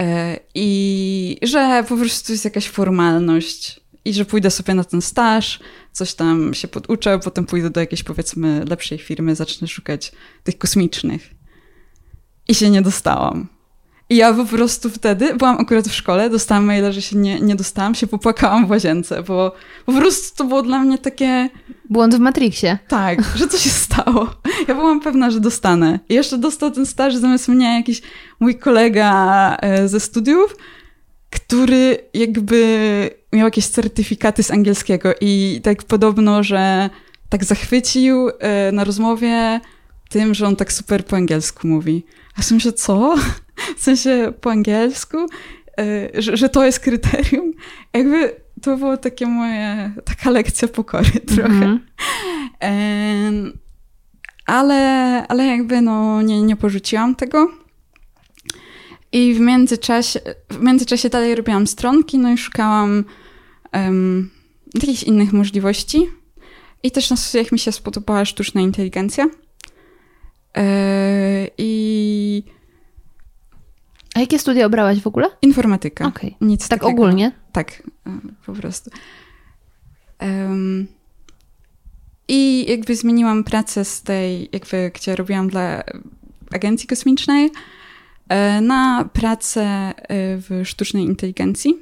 [SPEAKER 1] E, I że po prostu jest jakaś formalność i że pójdę sobie na ten staż, coś tam się poduczę, potem pójdę do jakiejś powiedzmy lepszej firmy, zacznę szukać tych kosmicznych. I się nie dostałam. I ja po prostu wtedy byłam akurat w szkole, dostałam maila, że się nie, nie dostałam, się popłakałam w łazience, bo po prostu to było dla mnie takie.
[SPEAKER 2] Błąd w Matrixie.
[SPEAKER 1] Tak, że co się stało. Ja byłam pewna, że dostanę. I jeszcze dostał ten staż zamiast mnie jakiś mój kolega e, ze studiów, który jakby miał jakieś certyfikaty z angielskiego i tak podobno, że tak zachwycił e, na rozmowie tym, że on tak super po angielsku mówi. A ja myślę, co? W sensie po angielsku? E, że, że to jest kryterium? Jakby to było takie moje, taka lekcja pokory trochę. Mm. ale, ale jakby no nie, nie porzuciłam tego. I w międzyczasie, w międzyczasie dalej robiłam stronki, no i szukałam um, jakichś innych możliwości. I też na studiach mi się spodobała sztuczna inteligencja. Yy, I.
[SPEAKER 2] A jakie studia obrałaś w ogóle?
[SPEAKER 1] Informatyka.
[SPEAKER 2] Okay. Nic tak takiego. ogólnie?
[SPEAKER 1] Tak, e, po prostu. Um, I jakby zmieniłam pracę z tej, jakby, gdzie robiłam dla agencji kosmicznej, e, na pracę e, w sztucznej inteligencji.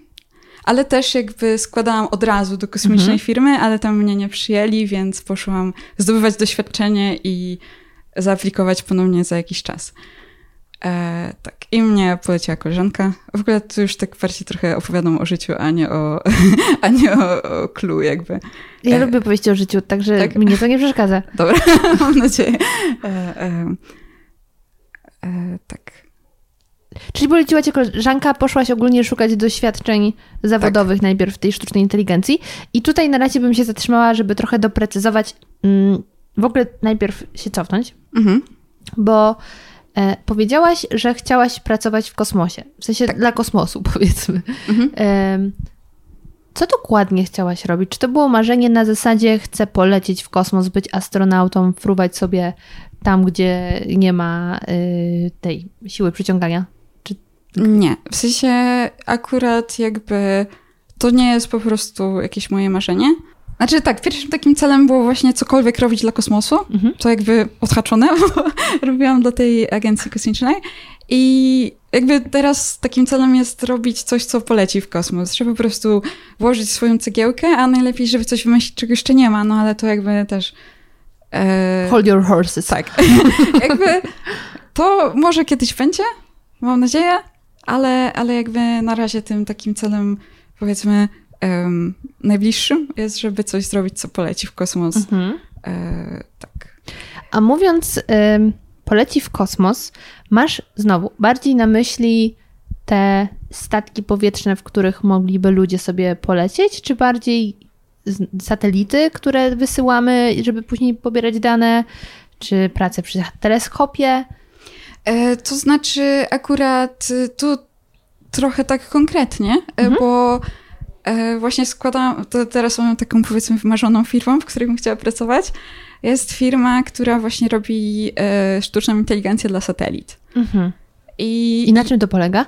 [SPEAKER 1] ale też jakby składałam od razu do kosmicznej mhm. firmy, ale tam mnie nie przyjęli, więc poszłam zdobywać doświadczenie i zaaplikować ponownie za jakiś czas. E, tak, i mnie poleciła koleżanka. W ogóle tu już tak bardziej trochę opowiadam o życiu, a nie o, a nie o, o clue jakby.
[SPEAKER 2] Ja e, lubię powiedzieć o życiu, także tak? mnie to nie przeszkadza.
[SPEAKER 1] Dobra, mam nadzieję. E, e, e, tak.
[SPEAKER 2] Czyli poleciła cię koleżanka, poszłaś ogólnie szukać doświadczeń zawodowych tak. najpierw w tej sztucznej inteligencji. I tutaj na razie bym się zatrzymała, żeby trochę doprecyzować, mm, w ogóle najpierw się cofnąć, mhm. bo E, powiedziałaś, że chciałaś pracować w kosmosie, w sensie tak. dla kosmosu, powiedzmy. Mhm. E, co dokładnie chciałaś robić? Czy to było marzenie na zasadzie chcę polecieć w kosmos, być astronautą, fruwać sobie tam, gdzie nie ma y, tej siły przyciągania? Czy...
[SPEAKER 1] Nie, w sensie akurat jakby to nie jest po prostu jakieś moje marzenie. Znaczy tak, pierwszym takim celem było właśnie cokolwiek robić dla kosmosu. Mhm. To jakby odhaczone, bo robiłam dla tej agencji kosmicznej. I jakby teraz takim celem jest robić coś, co poleci w kosmos, że po prostu włożyć swoją cegiełkę, a najlepiej, żeby coś wymyślić, czego jeszcze nie ma, no ale to jakby też...
[SPEAKER 2] E... Hold your horses.
[SPEAKER 1] Tak. jakby to może kiedyś będzie, mam nadzieję, ale, ale jakby na razie tym takim celem, powiedzmy, um, najbliższym jest, żeby coś zrobić, co poleci w kosmos. Mhm. E, tak.
[SPEAKER 2] A mówiąc poleci w kosmos, masz znowu bardziej na myśli te statki powietrzne, w których mogliby ludzie sobie polecieć, czy bardziej satelity, które wysyłamy, żeby później pobierać dane, czy pracę przy teleskopie?
[SPEAKER 1] E, to znaczy, akurat tu trochę tak konkretnie, e, mhm. bo właśnie składam, to teraz mam taką powiedzmy wymarzoną firmą, w której bym chciała pracować. Jest firma, która właśnie robi e, sztuczną inteligencję dla satelit. Mhm.
[SPEAKER 2] I, I na czym to polega?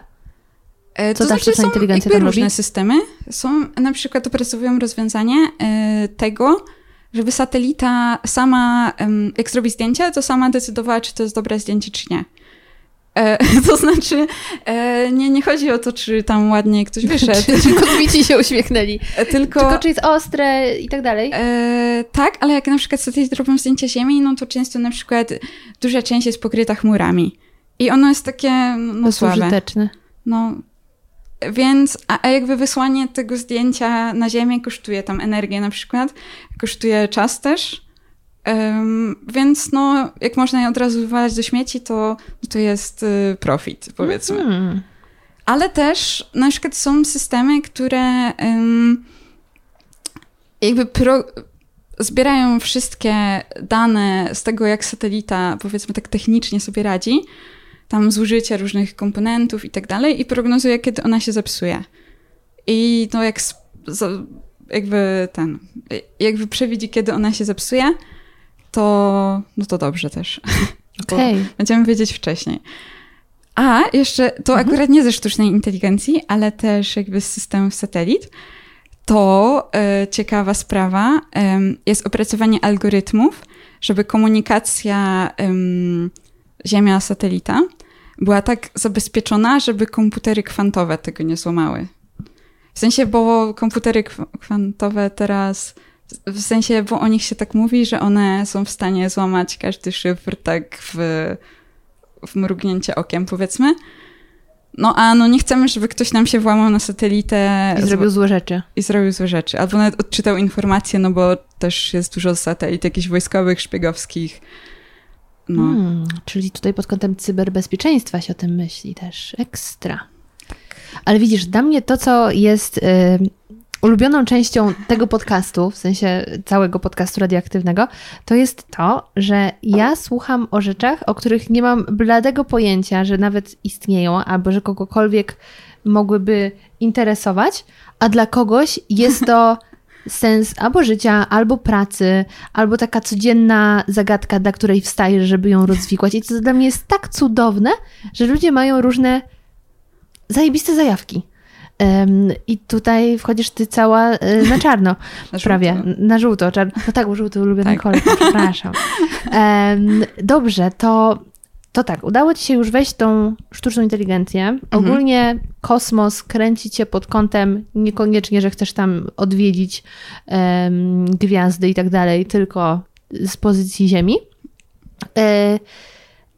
[SPEAKER 1] E, Co to ta znaczy, inteligencja tam różne robi? systemy. Są, na przykład opracowują rozwiązanie e, tego, żeby satelita sama, jak zrobi zdjęcie, to sama decydowała, czy to jest dobre zdjęcie, czy nie. E, to znaczy, e, nie, nie chodzi o to, czy tam ładnie ktoś wyszedł.
[SPEAKER 2] czy, czy kosmici się uśmiechnęli. E, tylko, tylko czy jest ostre i tak dalej.
[SPEAKER 1] E, tak, ale jak na przykład satelity robią zdjęcia Ziemi, no to często na przykład duża część jest pokryta chmurami. I ono jest takie no,
[SPEAKER 2] to słabe. użyteczne.
[SPEAKER 1] No, więc, a, a jakby wysłanie tego zdjęcia na Ziemię kosztuje tam energię na przykład, kosztuje czas też. Więc no, jak można je od razu wywalać do śmieci, to, to jest y, profit, powiedzmy. Mm. Ale też na przykład są systemy, które jakby pro, zbierają wszystkie dane z tego, jak satelita, powiedzmy tak technicznie sobie radzi, tam zużycie różnych komponentów i tak dalej, i prognozuje, kiedy ona się zepsuje. I to jak jakby ten, jakby przewidzi, kiedy ona się zepsuje, to, no to dobrze też. Okay. Będziemy wiedzieć wcześniej. A jeszcze to mhm. akurat nie ze sztucznej inteligencji, ale też jakby z systemów satelit. To e, ciekawa sprawa jest opracowanie algorytmów, żeby komunikacja Ziemia-satelita była tak zabezpieczona, żeby komputery kwantowe tego nie złamały. W sensie, bo komputery kwantowe teraz w sensie, bo o nich się tak mówi, że one są w stanie złamać każdy szyfr tak w, w mrugnięcie okiem, powiedzmy. No a no nie chcemy, żeby ktoś nam się włamał na satelitę.
[SPEAKER 2] I zrobił złe rzeczy.
[SPEAKER 1] I zrobił złe rzeczy. Albo nawet odczytał informacje, no bo też jest dużo satelit jakichś wojskowych, szpiegowskich.
[SPEAKER 2] No. Hmm, czyli tutaj pod kątem cyberbezpieczeństwa się o tym myśli też. Ekstra. Tak. Ale widzisz, dla mnie to, co jest... Ulubioną częścią tego podcastu, w sensie całego podcastu radioaktywnego, to jest to, że ja słucham o rzeczach, o których nie mam bladego pojęcia, że nawet istnieją, albo że kogokolwiek mogłyby interesować, a dla kogoś jest to sens albo życia, albo pracy, albo taka codzienna zagadka, dla której wstajesz, żeby ją rozwikłać. I to dla mnie jest tak cudowne, że ludzie mają różne zajebiste zajawki. I tutaj wchodzisz ty cała e, na czarno, na prawie, na żółto. Czarno. No tak, bo żółty ulubiony tak. kolor, przepraszam. Dobrze, to, to tak, udało ci się już wejść tą sztuczną inteligencję.
[SPEAKER 1] Mhm.
[SPEAKER 2] Ogólnie kosmos kręci cię pod kątem niekoniecznie, że chcesz tam odwiedzić em, gwiazdy i tak dalej, tylko z pozycji Ziemi. E,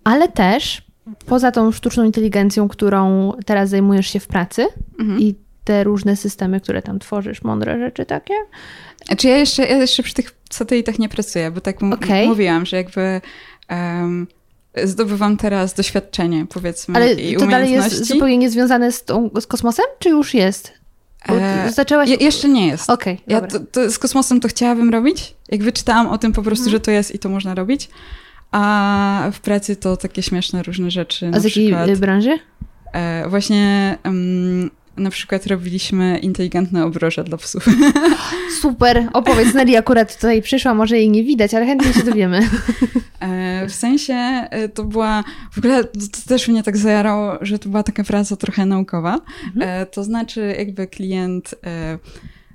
[SPEAKER 2] ale też poza tą sztuczną inteligencją, którą teraz zajmujesz się w pracy
[SPEAKER 1] Mhm.
[SPEAKER 2] i te różne systemy, które tam tworzysz, mądre rzeczy takie.
[SPEAKER 1] Czy ja jeszcze, ja jeszcze przy tych satelitach nie pracuję, bo tak
[SPEAKER 2] Okej.
[SPEAKER 1] mówiłam, że jakby em, zdobywam teraz doświadczenie, powiedzmy,
[SPEAKER 2] Ale
[SPEAKER 1] i
[SPEAKER 2] to dalej jest zupełnie niezwiązane z, tą, z kosmosem, czy już jest?
[SPEAKER 1] E,
[SPEAKER 2] zaczęłaś...
[SPEAKER 1] Je, jeszcze nie jest.
[SPEAKER 2] Okej,
[SPEAKER 1] Ja to, to z kosmosem to chciałabym robić. Jak wyczytałam o tym po prostu,
[SPEAKER 2] Mhm.
[SPEAKER 1] że to jest i to można robić. A w pracy to takie śmieszne różne rzeczy.
[SPEAKER 2] A z jakiej
[SPEAKER 1] przykład,
[SPEAKER 2] y, branży?
[SPEAKER 1] e, właśnie em, na przykład robiliśmy inteligentne obroże dla psów.
[SPEAKER 2] Super, opowiedz, Nelly akurat tutaj przyszła, może jej nie widać, ale chętnie się dowiemy.
[SPEAKER 1] E, w sensie e, to była, w ogóle to, też mnie tak zajarało, że to była taka praca trochę naukowa. E, to znaczy jakby klient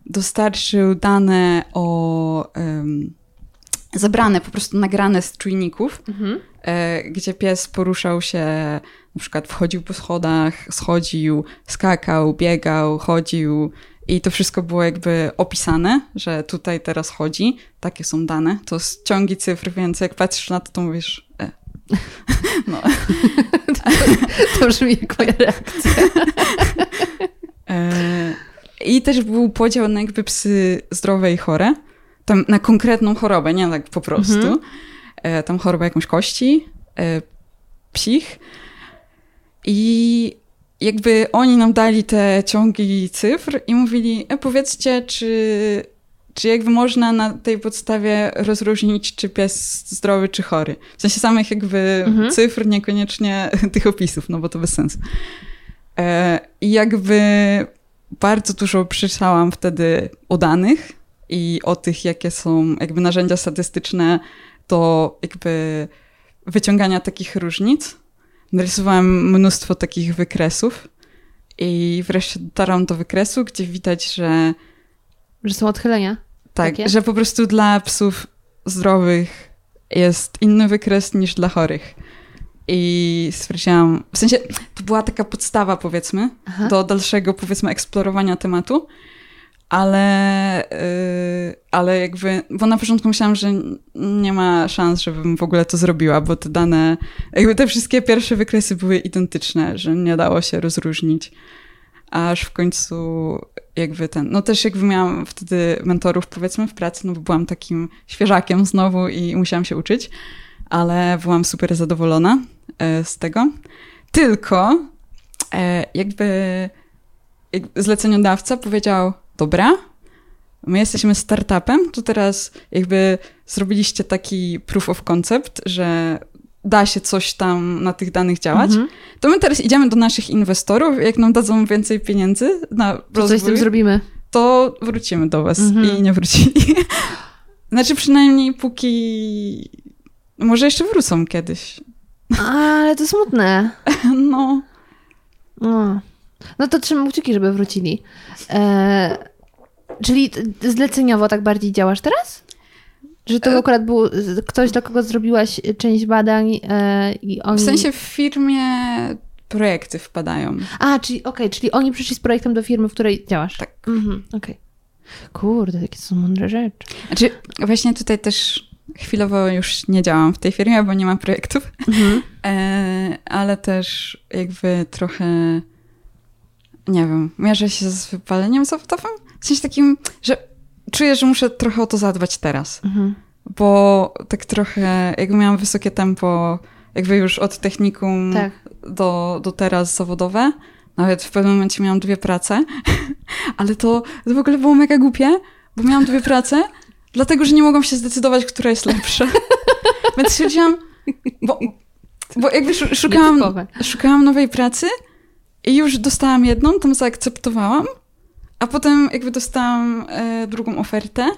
[SPEAKER 1] dostarczył dane o zebrane, po prostu nagrane z czujników,
[SPEAKER 2] Mhm.
[SPEAKER 1] e, gdzie pies poruszał się, na przykład wchodził po schodach, schodził, skakał, biegał, chodził i to wszystko było jakby opisane, że tutaj teraz chodzi, takie są dane, to są ciągi cyfr, więc jak patrzysz na to, to mówisz... E. No.
[SPEAKER 2] To brzmi jak moja reakcja.
[SPEAKER 1] E, I też był podział na jakby psy zdrowe i chore, tam na konkretną chorobę, nie tak po prostu.
[SPEAKER 2] Mhm.
[SPEAKER 1] E, tam chorobę jakąś kości, e, psich. I jakby oni nam dali te ciągi cyfr i mówili, e, powiedzcie, czy, czy jakby można na tej podstawie rozróżnić, czy pies zdrowy, czy chory. W sensie samych jakby
[SPEAKER 2] Mhm.
[SPEAKER 1] cyfr, niekoniecznie tych opisów, no bo to bez sensu. E, I jakby bardzo dużo przeczytałam wtedy o danych i o tych, jakie są jakby narzędzia statystyczne do jakby wyciągania takich różnic. Narysowałam mnóstwo takich wykresów i wreszcie dotarłam do wykresu, gdzie widać, że
[SPEAKER 2] Że są odchylenia.
[SPEAKER 1] tak,
[SPEAKER 2] Takie?
[SPEAKER 1] że po prostu dla psów zdrowych jest inny wykres niż dla chorych. I stwierdziłam, w sensie to była taka podstawa, powiedzmy,
[SPEAKER 2] Aha.
[SPEAKER 1] do dalszego, powiedzmy, eksplorowania tematu, ale, yy, ale jakby, bo na początku myślałam, że nie ma szans, żebym w ogóle to zrobiła, bo te dane, jakby te wszystkie pierwsze wykresy były identyczne, że nie dało się rozróżnić. Aż w końcu jakby ten, no też jakby miałam wtedy mentorów powiedzmy w pracy, no bo byłam takim świeżakiem znowu i musiałam się uczyć, ale byłam super zadowolona e, z tego. Tylko e, jakby jak zleceniodawca powiedział, dobra, my jesteśmy startupem, to teraz jakby zrobiliście taki proof of concept, że da się coś tam na tych danych działać,
[SPEAKER 2] Mhm.
[SPEAKER 1] to my teraz idziemy do naszych inwestorów, jak nam dadzą więcej pieniędzy na
[SPEAKER 2] To coś z
[SPEAKER 1] rozwój,
[SPEAKER 2] tym zrobimy.
[SPEAKER 1] to wrócimy do was.
[SPEAKER 2] Mhm.
[SPEAKER 1] I nie wrócili. znaczy przynajmniej póki... Może jeszcze wrócą kiedyś.
[SPEAKER 2] Ale to smutne.
[SPEAKER 1] No,
[SPEAKER 2] No, no to trzymam kciuki, żeby wrócili. E, czyli zleceniowo tak bardziej działasz teraz? Że to
[SPEAKER 1] E-
[SPEAKER 2] akurat był ktoś, dla kogo zrobiłaś część badań e, i oni...
[SPEAKER 1] w sensie w firmie projekty wpadają.
[SPEAKER 2] A, czyli okej, czyli oni przyszli z projektem do firmy, w której działasz.
[SPEAKER 1] Tak.
[SPEAKER 2] Mhm, okej. Kurde, jakie są mądre rzeczy.
[SPEAKER 1] Znaczy, właśnie tutaj też chwilowo już nie działam w tej firmie, bo nie mam projektów,
[SPEAKER 2] Mhm.
[SPEAKER 1] e, ale też jakby trochę, nie wiem, mierzę się z wypaleniem zawodowym. W sensie takim, że czuję, że muszę trochę o to zadbać teraz.
[SPEAKER 2] Mhm.
[SPEAKER 1] bo tak trochę, jakby miałam wysokie tempo, jakby już od technikum
[SPEAKER 2] Tak.
[SPEAKER 1] do, do teraz zawodowe. Nawet w pewnym momencie miałam dwie prace, ale to, to w ogóle było mega głupie, bo miałam dwie prace, dlatego, że nie mogłam się zdecydować, która jest lepsza. Więc stwierdziłam, bo, bo jakby szu- szukałam, szukałam nowej pracy i już dostałam jedną, tam zaakceptowałam, a potem jakby dostałam e, drugą ofertę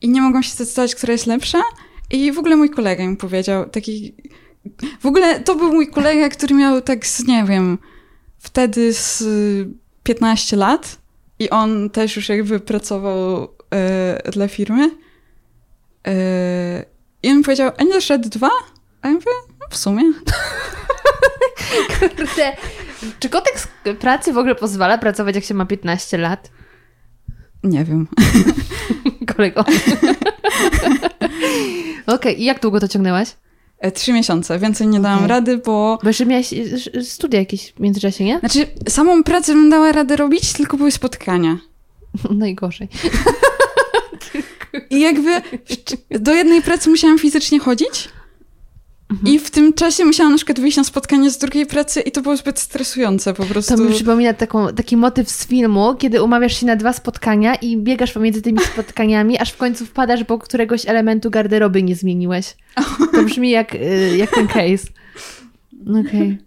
[SPEAKER 1] i nie mogłam się zdecydować, która jest lepsza. I w ogóle mój kolega mi powiedział, taki... W ogóle to był mój kolega, który miał tak z, nie wiem, wtedy z y, 15 lat i on też już jakby pracował e, dla firmy. E, I on powiedział, a nie dasz rady dwa? A ja mówię, no w sumie.
[SPEAKER 2] Kurde. Czy kodeks pracy w ogóle pozwala pracować, jak się ma 15 lat?
[SPEAKER 1] Nie wiem.
[SPEAKER 2] Kolego. Okej, okay. i jak długo to ciągnęłaś?
[SPEAKER 1] E, trzy miesiące. Więcej nie dałam okay. rady, bo...
[SPEAKER 2] Bo jeszcze miałaś studia jakieś w międzyczasie, nie?
[SPEAKER 1] Znaczy, samą pracę bym dała radę robić, tylko były spotkania.
[SPEAKER 2] Najgorzej.
[SPEAKER 1] I jakby do jednej pracy musiałam fizycznie chodzić, Mhm. I w tym czasie musiałam na przykład wyjść na spotkanie z drugiej pracy i to było zbyt stresujące po prostu.
[SPEAKER 2] To mi przypomina taką, taki motyw z filmu, kiedy umawiasz się na dwa spotkania i biegasz pomiędzy tymi spotkaniami, aż w końcu wpadasz, bo któregoś elementu garderoby nie zmieniłeś. To brzmi jak, y, jak ten case. Okej. Okay.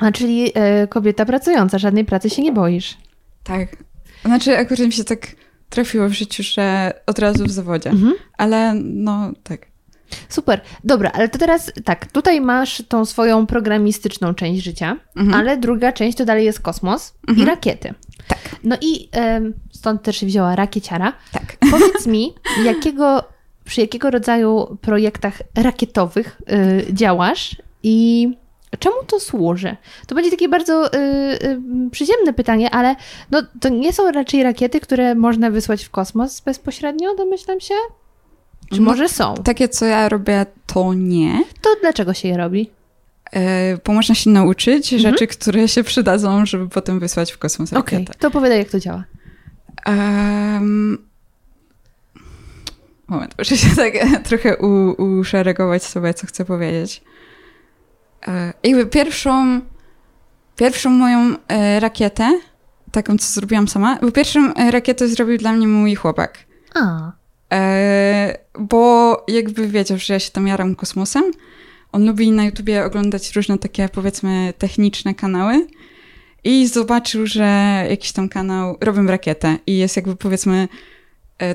[SPEAKER 2] A czyli e, kobieta pracująca, żadnej pracy się nie boisz.
[SPEAKER 1] Tak. Znaczy akurat mi się tak trafiło w życiu, że od razu w zawodzie. Mhm. Ale no tak.
[SPEAKER 2] Super, dobra, ale to teraz tak, tutaj masz tą swoją programistyczną część życia, mhm. ale druga część to dalej jest kosmos mhm. i rakiety.
[SPEAKER 1] Tak.
[SPEAKER 2] No i y, stąd też się wzięła rakieciara.
[SPEAKER 1] Tak.
[SPEAKER 2] Powiedz mi, jakiego, przy jakiego rodzaju projektach rakietowych y, działasz i czemu to służy? To będzie takie bardzo y, y, przyziemne pytanie, ale no, to nie są raczej rakiety, które można wysłać w kosmos bezpośrednio, domyślam się? Czy może no, są?
[SPEAKER 1] Takie, co ja robię, to nie.
[SPEAKER 2] To dlaczego się je robi?
[SPEAKER 1] E, bo można się nauczyć mhm. rzeczy, które się przydadzą, żeby potem wysłać w kosmos
[SPEAKER 2] Okej, okay. to opowiadaj, jak to działa. Um,
[SPEAKER 1] moment, muszę się tak trochę u, uszeregować sobie, co chcę powiedzieć. E, jakby pierwszą, pierwszą moją e, rakietę, taką, co zrobiłam sama, bo pierwszą rakietę zrobił dla mnie mój chłopak.
[SPEAKER 2] A.
[SPEAKER 1] E, bo jakby wiedział, że ja się tam jaram kosmosem. On lubi na YouTubie oglądać różne takie, powiedzmy, techniczne kanały i zobaczył, że jakiś tam kanał robią rakietę i jest jakby, powiedzmy,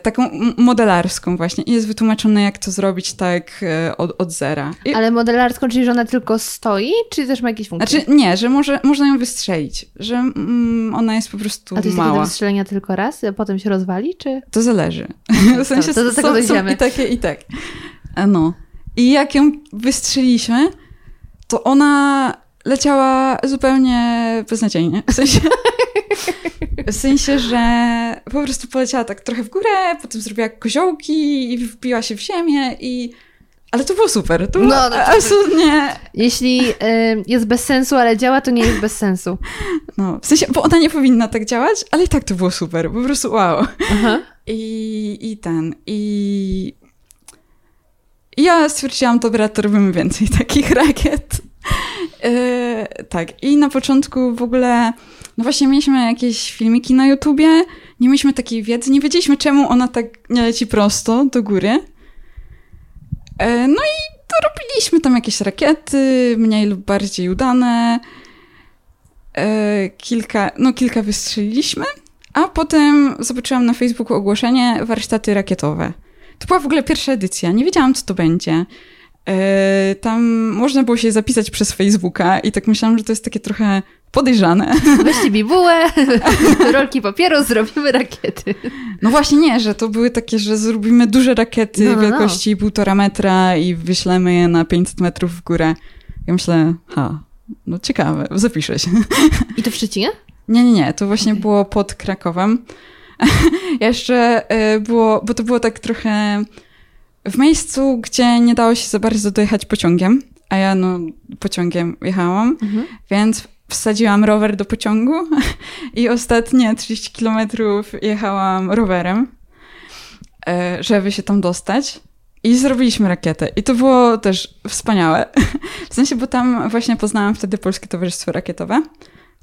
[SPEAKER 1] taką modelarską właśnie i jest wytłumaczone, jak to zrobić tak e, od, od zera. I...
[SPEAKER 2] Ale modelarską, czyli że ona tylko stoi, czy też ma jakieś funkcje?
[SPEAKER 1] Znaczy nie, że może, można ją wystrzelić, że mm, ona jest po prostu
[SPEAKER 2] A to jest
[SPEAKER 1] mała.
[SPEAKER 2] do wystrzelenia tylko raz, a potem się rozwali, czy?
[SPEAKER 1] To zależy. w sensie to do tego są, są i takie, i tak. E, no. I jak ją wystrzeliśmy, to ona leciała zupełnie beznadziejnie. W sensie, w sensie, że po prostu poleciała tak trochę w górę, potem zrobiła koziołki i wbiła się w ziemię i... Ale to było super. To było no, no, absolutnie...
[SPEAKER 2] Jeśli y, jest bez sensu, ale działa, to nie jest bez sensu.
[SPEAKER 1] No, w sensie, bo ona nie powinna tak działać, ale i tak to było super. Po prostu wow. Aha. I, I ten, i... I ja stwierdziłam, dobra, to robimy więcej takich rakiet. Yy, tak, i na początku w ogóle, no właśnie mieliśmy jakieś filmiki na YouTubie, nie mieliśmy takiej wiedzy, nie wiedzieliśmy czemu ona tak nie leci prosto do góry. Yy, no i to robiliśmy tam jakieś rakiety, mniej lub bardziej udane. Yy, kilka, no kilka wystrzeliliśmy, a potem zobaczyłam na Facebooku ogłoszenie warsztaty rakietowe. To była w ogóle pierwsza edycja, nie wiedziałam co to będzie. E, tam można było się zapisać przez Facebooka i tak myślałam, że to jest takie trochę podejrzane.
[SPEAKER 2] Weźcie bibułę, rolki papieru, zrobimy rakiety.
[SPEAKER 1] No właśnie nie, że to były takie, że zrobimy duże rakiety no, no, no. wielkości no. półtora metra i wyślemy je na 500 metrów w górę. Ja myślę, ha, no ciekawe, zapiszę się.
[SPEAKER 2] I to w Szczecinie?
[SPEAKER 1] Nie, nie, nie, to właśnie okay. było pod Krakowem. Jeszcze e, było, bo to było tak trochę w miejscu, gdzie nie dało się za bardzo dojechać pociągiem, a ja no pociągiem jechałam, mhm. więc wsadziłam rower do pociągu i ostatnie 30 kilometrów jechałam rowerem, e, żeby się tam dostać. I zrobiliśmy rakietę. I to było też wspaniałe. W sensie, bo tam właśnie poznałam wtedy Polskie Towarzystwo Rakietowe.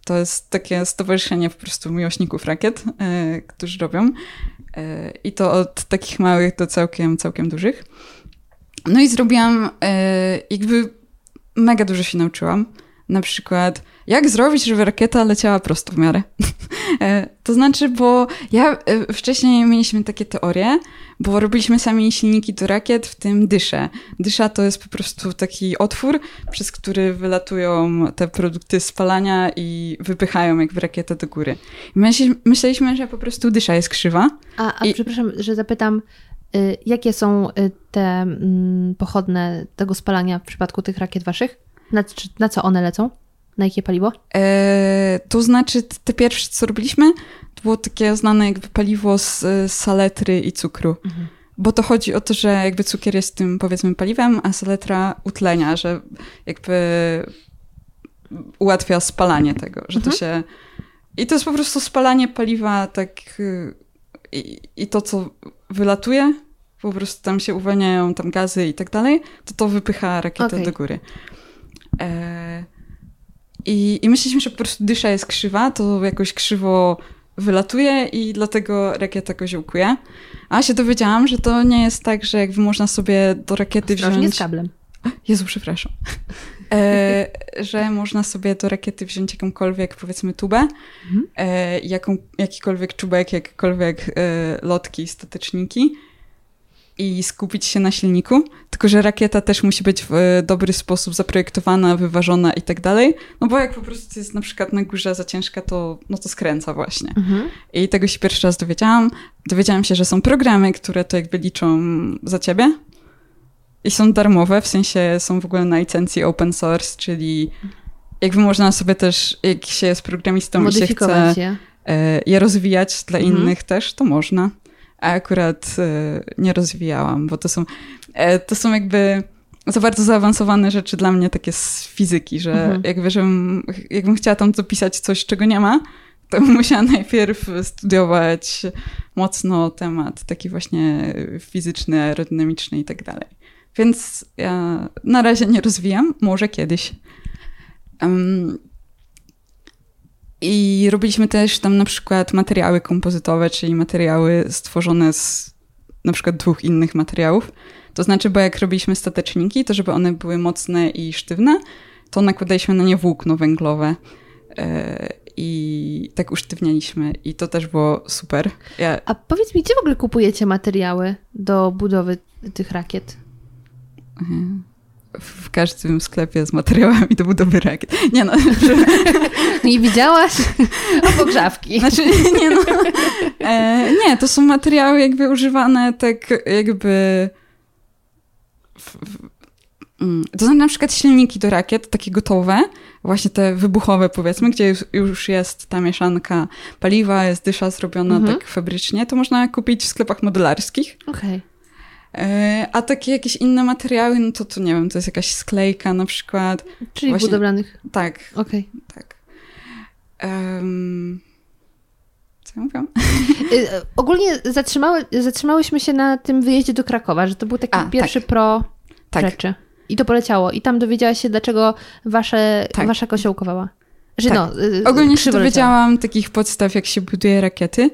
[SPEAKER 1] To jest takie stowarzyszenie po prostu miłośników rakiet, yy, którzy robią. E, I to od takich małych do całkiem, całkiem dużych. No i zrobiłam, e, jakby mega dużo się nauczyłam. Na przykład, jak zrobić, żeby rakieta leciała prosto w miarę. E, to znaczy, bo ja wcześniej mieliśmy takie teorie, bo robiliśmy sami silniki do rakiet, w tym dyszę. Dysza to jest po prostu taki otwór, przez który wylatują te produkty spalania i wypychają jakby rakietę do góry. Myśleliśmy, że po prostu dysza jest krzywa.
[SPEAKER 2] A, a I... przepraszam, że zapytam, Y, jakie są y, te mm, pochodne tego spalania w przypadku tych rakiet waszych? Na, na co one lecą? Na jakie paliwo?
[SPEAKER 1] E, to znaczy, te pierwsze, co robiliśmy, to było takie znane jakby paliwo z, z saletry i cukru. Mhm. Bo to chodzi o to, że jakby cukier jest tym powiedzmy paliwem, a saletra utlenia, że jakby ułatwia spalanie tego, że mhm. to się... I to jest po prostu spalanie paliwa tak... Y, I, i to, co wylatuje, po prostu tam się uwalniają tam gazy i tak dalej, to to wypycha rakietę okay. do góry. E, i, I myśleliśmy, że po prostu dysza jest krzywa, to jakoś krzywo wylatuje i dlatego rakieta koziołkuje. A się dowiedziałam, że to nie jest tak, że jakby można sobie do rakiety Ostrożnie wziąć...
[SPEAKER 2] z kablem.
[SPEAKER 1] Jezu, przepraszam. E, że można sobie do rakiety wziąć jakąkolwiek, powiedzmy, tubę, mhm. e, jaką, jakikolwiek czubek, jakiekolwiek e, lotki, stateczniki i skupić się na silniku, tylko że rakieta też musi być w e, dobry sposób zaprojektowana, wyważona i tak dalej, no bo jak po prostu jest na przykład na górze za ciężka, to, no to skręca właśnie. Mhm. I tego się pierwszy raz dowiedziałam. Dowiedziałam się, że są programy, które to jakby liczą za ciebie i są darmowe, w sensie są w ogóle na licencji open source, czyli jakby można sobie też, jak się jest programistą i się chce je. E, je rozwijać dla mhm. innych też, to można a akurat e, nie rozwijałam, bo to są, e, to są jakby za bardzo zaawansowane rzeczy dla mnie takie z fizyki, że mhm. jakby, żebym, jakbym chciała tam dopisać coś, czego nie ma, to musiała najpierw studiować mocno temat taki właśnie fizyczny, aerodynamiczny i tak dalej. Więc ja na razie nie rozwijam, może kiedyś. Um, i robiliśmy też tam na przykład materiały kompozytowe, czyli materiały stworzone z na przykład dwóch innych materiałów. To znaczy, bo jak robiliśmy stateczniki, to żeby one były mocne i sztywne, to nakładaliśmy na nie włókno węglowe. E, I tak usztywnialiśmy i to też było super.
[SPEAKER 2] Ja... A powiedz mi, gdzie w ogóle kupujecie materiały do budowy tych rakiet?
[SPEAKER 1] Mhm w każdym sklepie z materiałami do budowy rakiet. Nie no.
[SPEAKER 2] Nie widziałaś? O pogrzawki.
[SPEAKER 1] Znaczy, nie no. E, nie, to są materiały jakby używane tak jakby... W, w, mm, to są na przykład silniki do rakiet, takie gotowe, właśnie te wybuchowe powiedzmy, gdzie już jest ta mieszanka paliwa, jest dysza zrobiona mhm. tak fabrycznie, to można kupić w sklepach modelarskich.
[SPEAKER 2] Okej. Okay.
[SPEAKER 1] E, a takie jakieś inne materiały, no to, to nie wiem, to jest jakaś sklejka na przykład.
[SPEAKER 2] Czyli Właśnie, budowlanych.
[SPEAKER 1] Tak.
[SPEAKER 2] Okej.
[SPEAKER 1] Okay. Tak. Um, co ja mówiłam?
[SPEAKER 2] E, ogólnie zatrzymały, zatrzymałyśmy się na tym wyjeździe do Krakowa, że to był taki A, pierwszy tak. pro tak. rzeczy. I to poleciało. I tam dowiedziałaś się, dlaczego wasze, tak. wasza kosiołkowała. Że tak. no,
[SPEAKER 1] y, Ogólnie się dowiedziałam takich podstaw, jak się buduje rakiety.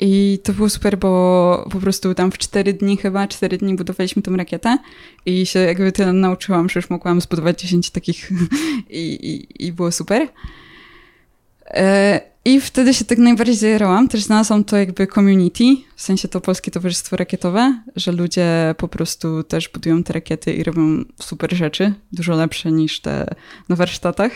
[SPEAKER 1] I to było super, bo po prostu tam w cztery dni chyba, cztery dni budowaliśmy tą rakietę i się jakby tyle nauczyłam, że już mogłam zbudować 10 takich i, i, i było super. E, I wtedy się tak najbardziej zajerałam. Też znalazłam to jakby community, w sensie to Polskie Towarzystwo Rakietowe, że ludzie po prostu też budują te rakiety i robią super rzeczy, dużo lepsze niż te na warsztatach.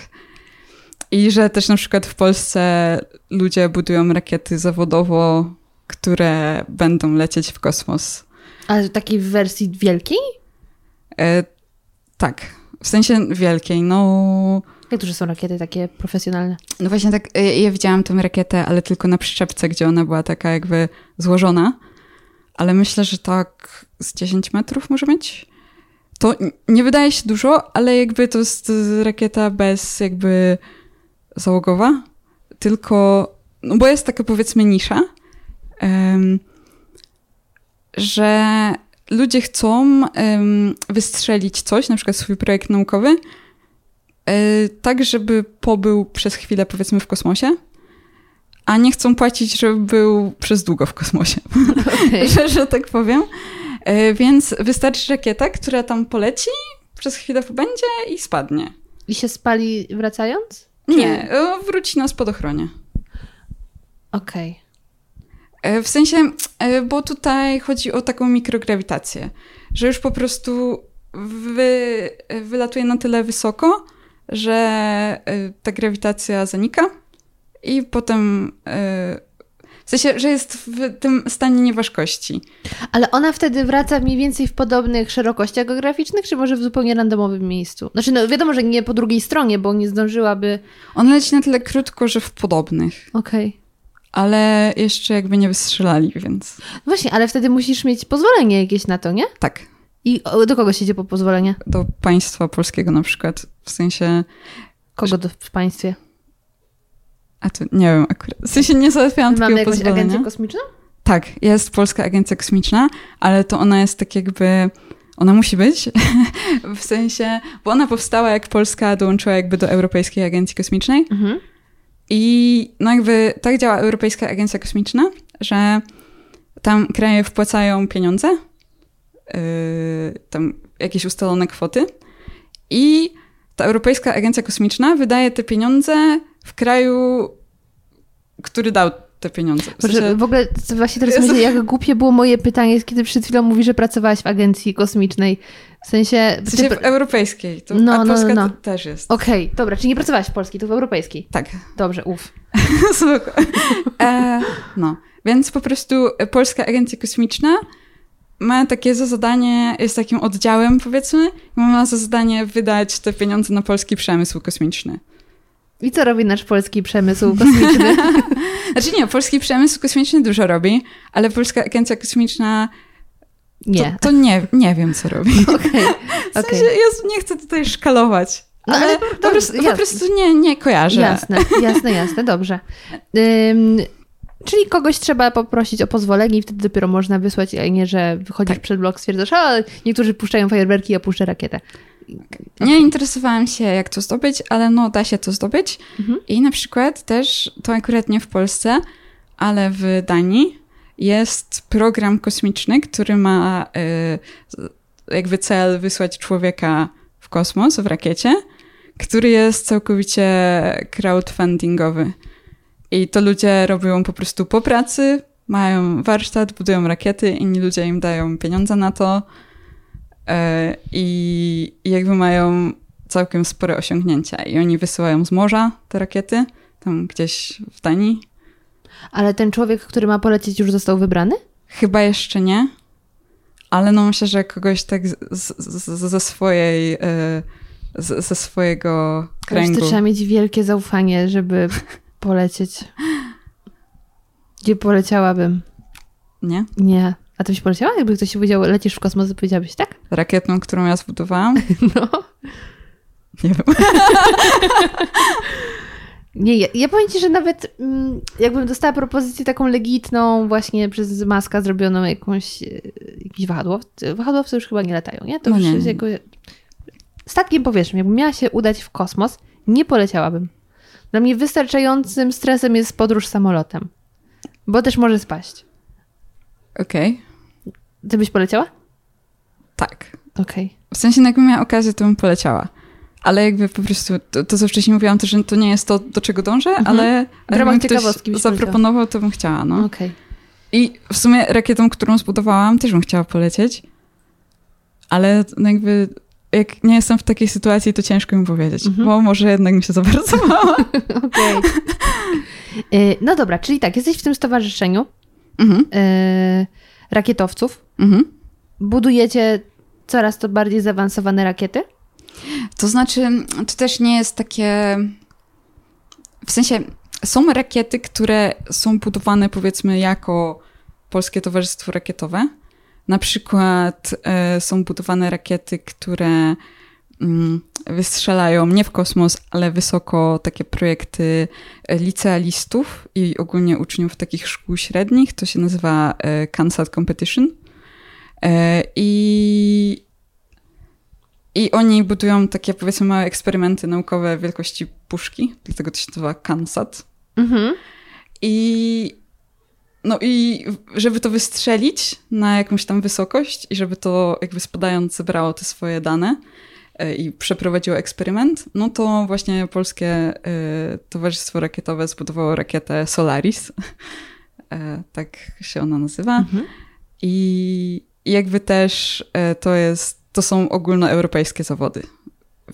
[SPEAKER 1] I że też na przykład w Polsce ludzie budują rakiety zawodowo, które będą lecieć w kosmos.
[SPEAKER 2] Ale takiej w wersji wielkiej?
[SPEAKER 1] E, tak, w sensie wielkiej. No.
[SPEAKER 2] Jak duże są rakiety takie profesjonalne?
[SPEAKER 1] No właśnie tak, e, ja widziałam tę rakietę, ale tylko na przyczepce, gdzie ona była taka jakby złożona. Ale myślę, że tak z 10 metrów może mieć. To nie wydaje się dużo, ale jakby to jest rakieta bez jakby załogowa, tylko, no bo jest taka powiedzmy nisza, um, że ludzie chcą um, wystrzelić coś, na przykład swój projekt naukowy, um, tak, żeby pobył przez chwilę powiedzmy w kosmosie, a nie chcą płacić, żeby był przez długo w kosmosie, okay. że, że tak powiem. E, więc wystarczy rakieta, która tam poleci, przez chwilę pobędzie i spadnie.
[SPEAKER 2] I się spali wracając?
[SPEAKER 1] Nie, e, wróci na spadochronie.
[SPEAKER 2] Okej.
[SPEAKER 1] Okay. E, w sensie, e, bo tutaj chodzi o taką mikrograwitację, że już po prostu wy, wylatuje na tyle wysoko, że ta grawitacja zanika i potem W sensie, że jest w tym stanie nieważkości.
[SPEAKER 2] Ale ona wtedy wraca mniej więcej w podobnych szerokościach geograficznych, czy może w zupełnie randomowym miejscu? Znaczy, no wiadomo, że nie po drugiej stronie, bo nie zdążyłaby...
[SPEAKER 1] Ona leci na tyle krótko, że w podobnych.
[SPEAKER 2] Okej. Okay.
[SPEAKER 1] Ale jeszcze jakby nie wystrzelali, więc...
[SPEAKER 2] Właśnie, ale wtedy musisz mieć pozwolenie jakieś na to, nie?
[SPEAKER 1] Tak.
[SPEAKER 2] I do kogo się idzie po pozwolenie?
[SPEAKER 1] Do państwa polskiego na przykład. W sensie...
[SPEAKER 2] Kogo do, w państwie?
[SPEAKER 1] A to nie wiem akurat. W sensie nie załatwiałam
[SPEAKER 2] Mamy jakąś agencję kosmiczną?
[SPEAKER 1] Tak, jest Polska Agencja Kosmiczna, ale to ona jest tak jakby... Ona musi być, w sensie, bo ona powstała jak Polska dołączyła jakby do Europejskiej Agencji Kosmicznej. Mhm. I no jakby tak działa Europejska Agencja Kosmiczna, że tam kraje wpłacają pieniądze, yy, tam jakieś ustalone kwoty i ta Europejska Agencja Kosmiczna wydaje te pieniądze w kraju, który dał te pieniądze.
[SPEAKER 2] W, sensie... w ogóle właśnie teraz myślę, jak głupie było moje pytanie, kiedy przed chwilą mówi, że pracowałaś w agencji kosmicznej. W sensie...
[SPEAKER 1] W, sensie ty... w europejskiej. To, no, a no, Polska no, no. też jest.
[SPEAKER 2] Okej, okay, dobra, czyli nie pracowałaś w polskiej, to w europejskiej.
[SPEAKER 1] Tak.
[SPEAKER 2] Dobrze, uf.
[SPEAKER 1] Spoko. E, no, więc po prostu Polska Agencja Kosmiczna ma takie za zadanie, jest takim oddziałem powiedzmy, ma za zadanie wydać te pieniądze na polski przemysł kosmiczny.
[SPEAKER 2] I co robi nasz polski przemysł kosmiczny?
[SPEAKER 1] znaczy nie, polski przemysł kosmiczny dużo robi, ale Polska Agencja Kosmiczna nie. To, to nie, nie wiem, co robi.
[SPEAKER 2] Okay,
[SPEAKER 1] w sensie, ja nie chcę tutaj szkalować. No, ale, ale po, po, prostu, po, prostu, nie, nie kojarzę.
[SPEAKER 2] Jasne, jasne, jasne, dobrze. Czyli kogoś trzeba poprosić o pozwolenie i wtedy dopiero można wysłać, a nie, że wychodzisz tak. przed blok, stwierdzasz, a niektórzy puszczają fajerwerki, ja puszczę rakietę.
[SPEAKER 1] Nie interesowałam się, jak to zdobyć, ale no da się to zdobyć. Mhm. I na przykład też, to akurat nie w Polsce, ale w Danii jest program kosmiczny, który ma y, jakby cel wysłać człowieka w kosmos w rakiecie, który jest całkowicie crowdfundingowy. I to ludzie robią po prostu po pracy, mają warsztat, budują rakiety, inni ludzie im dają pieniądze na to i jakby mają całkiem spore osiągnięcia. I oni wysyłają z morza te rakiety, tam gdzieś w Danii.
[SPEAKER 2] Ale ten człowiek, który ma polecieć, już został wybrany?
[SPEAKER 1] Chyba jeszcze nie. Ale no myślę, że kogoś tak z, z, ze swojej, e, z, ze swojego kręgu.
[SPEAKER 2] to trzeba mieć wielkie zaufanie, żeby polecieć. Gdzie poleciałabym?
[SPEAKER 1] Nie?
[SPEAKER 2] Nie. A to byś poleciała? Jakby ktoś powiedział, lecisz w kosmos, to powiedziałabyś tak?
[SPEAKER 1] Rakietą, którą ja zbudowałam?
[SPEAKER 2] No.
[SPEAKER 1] Nie wiem.
[SPEAKER 2] Nie, ja, ja powiem ci, że nawet mm, jakbym dostała propozycję taką legitną, właśnie przez Maska zrobioną jakąś, e, jakiś wahadłowcy. Wahadłowcy już chyba nie latają, nie? To
[SPEAKER 1] no
[SPEAKER 2] już
[SPEAKER 1] nie,
[SPEAKER 2] jest jako... Statkiem powierzchni, jakbym miała się udać w kosmos, nie poleciałabym. Dla mnie wystarczającym stresem jest podróż samolotem, bo też może spaść.
[SPEAKER 1] Okej. Okay.
[SPEAKER 2] Ty byś poleciała?
[SPEAKER 1] Tak.
[SPEAKER 2] Okej. Okay.
[SPEAKER 1] W sensie, no jakbym miała okazję, to bym poleciała. Ale jakby po prostu, to, to co wcześniej mówiłam, to że to nie jest to, do czego dążę, mhm. ale
[SPEAKER 2] ramach ciekawostki
[SPEAKER 1] zaproponował, to bym chciała, no.
[SPEAKER 2] Okay.
[SPEAKER 1] I w sumie rakietą, którą zbudowałam, też bym chciała polecieć. Ale no jakby, jak nie jestem w takiej sytuacji, to ciężko mi powiedzieć, mhm. bo może jednak mi się za bardzo
[SPEAKER 2] Okej. Okay. No dobra, czyli tak, jesteś w tym stowarzyszeniu. Mhm. Y rakietowców. Mhm. Budujecie coraz to bardziej zaawansowane rakiety?
[SPEAKER 1] To znaczy, to też nie jest takie. W sensie, są rakiety, które są budowane powiedzmy jako Polskie Towarzystwo Rakietowe. Na przykład y, są budowane rakiety, które wystrzelają nie w kosmos, ale wysoko takie projekty e, licealistów i ogólnie uczniów takich szkół średnich. To się nazywa e, CANSAT Competition. E, I, I oni budują takie, powiedzmy, małe eksperymenty naukowe wielkości puszki, dlatego to się nazywa CANSAT. Mhm. I no i żeby to wystrzelić na jakąś tam wysokość i żeby to jakby spadając zebrało te swoje dane, i przeprowadziło eksperyment, no to właśnie Polskie e, Towarzystwo Rakietowe zbudowało rakietę Solaris. E, tak się ona nazywa. Mhm. I jakby też to jest, to są ogólnoeuropejskie zawody.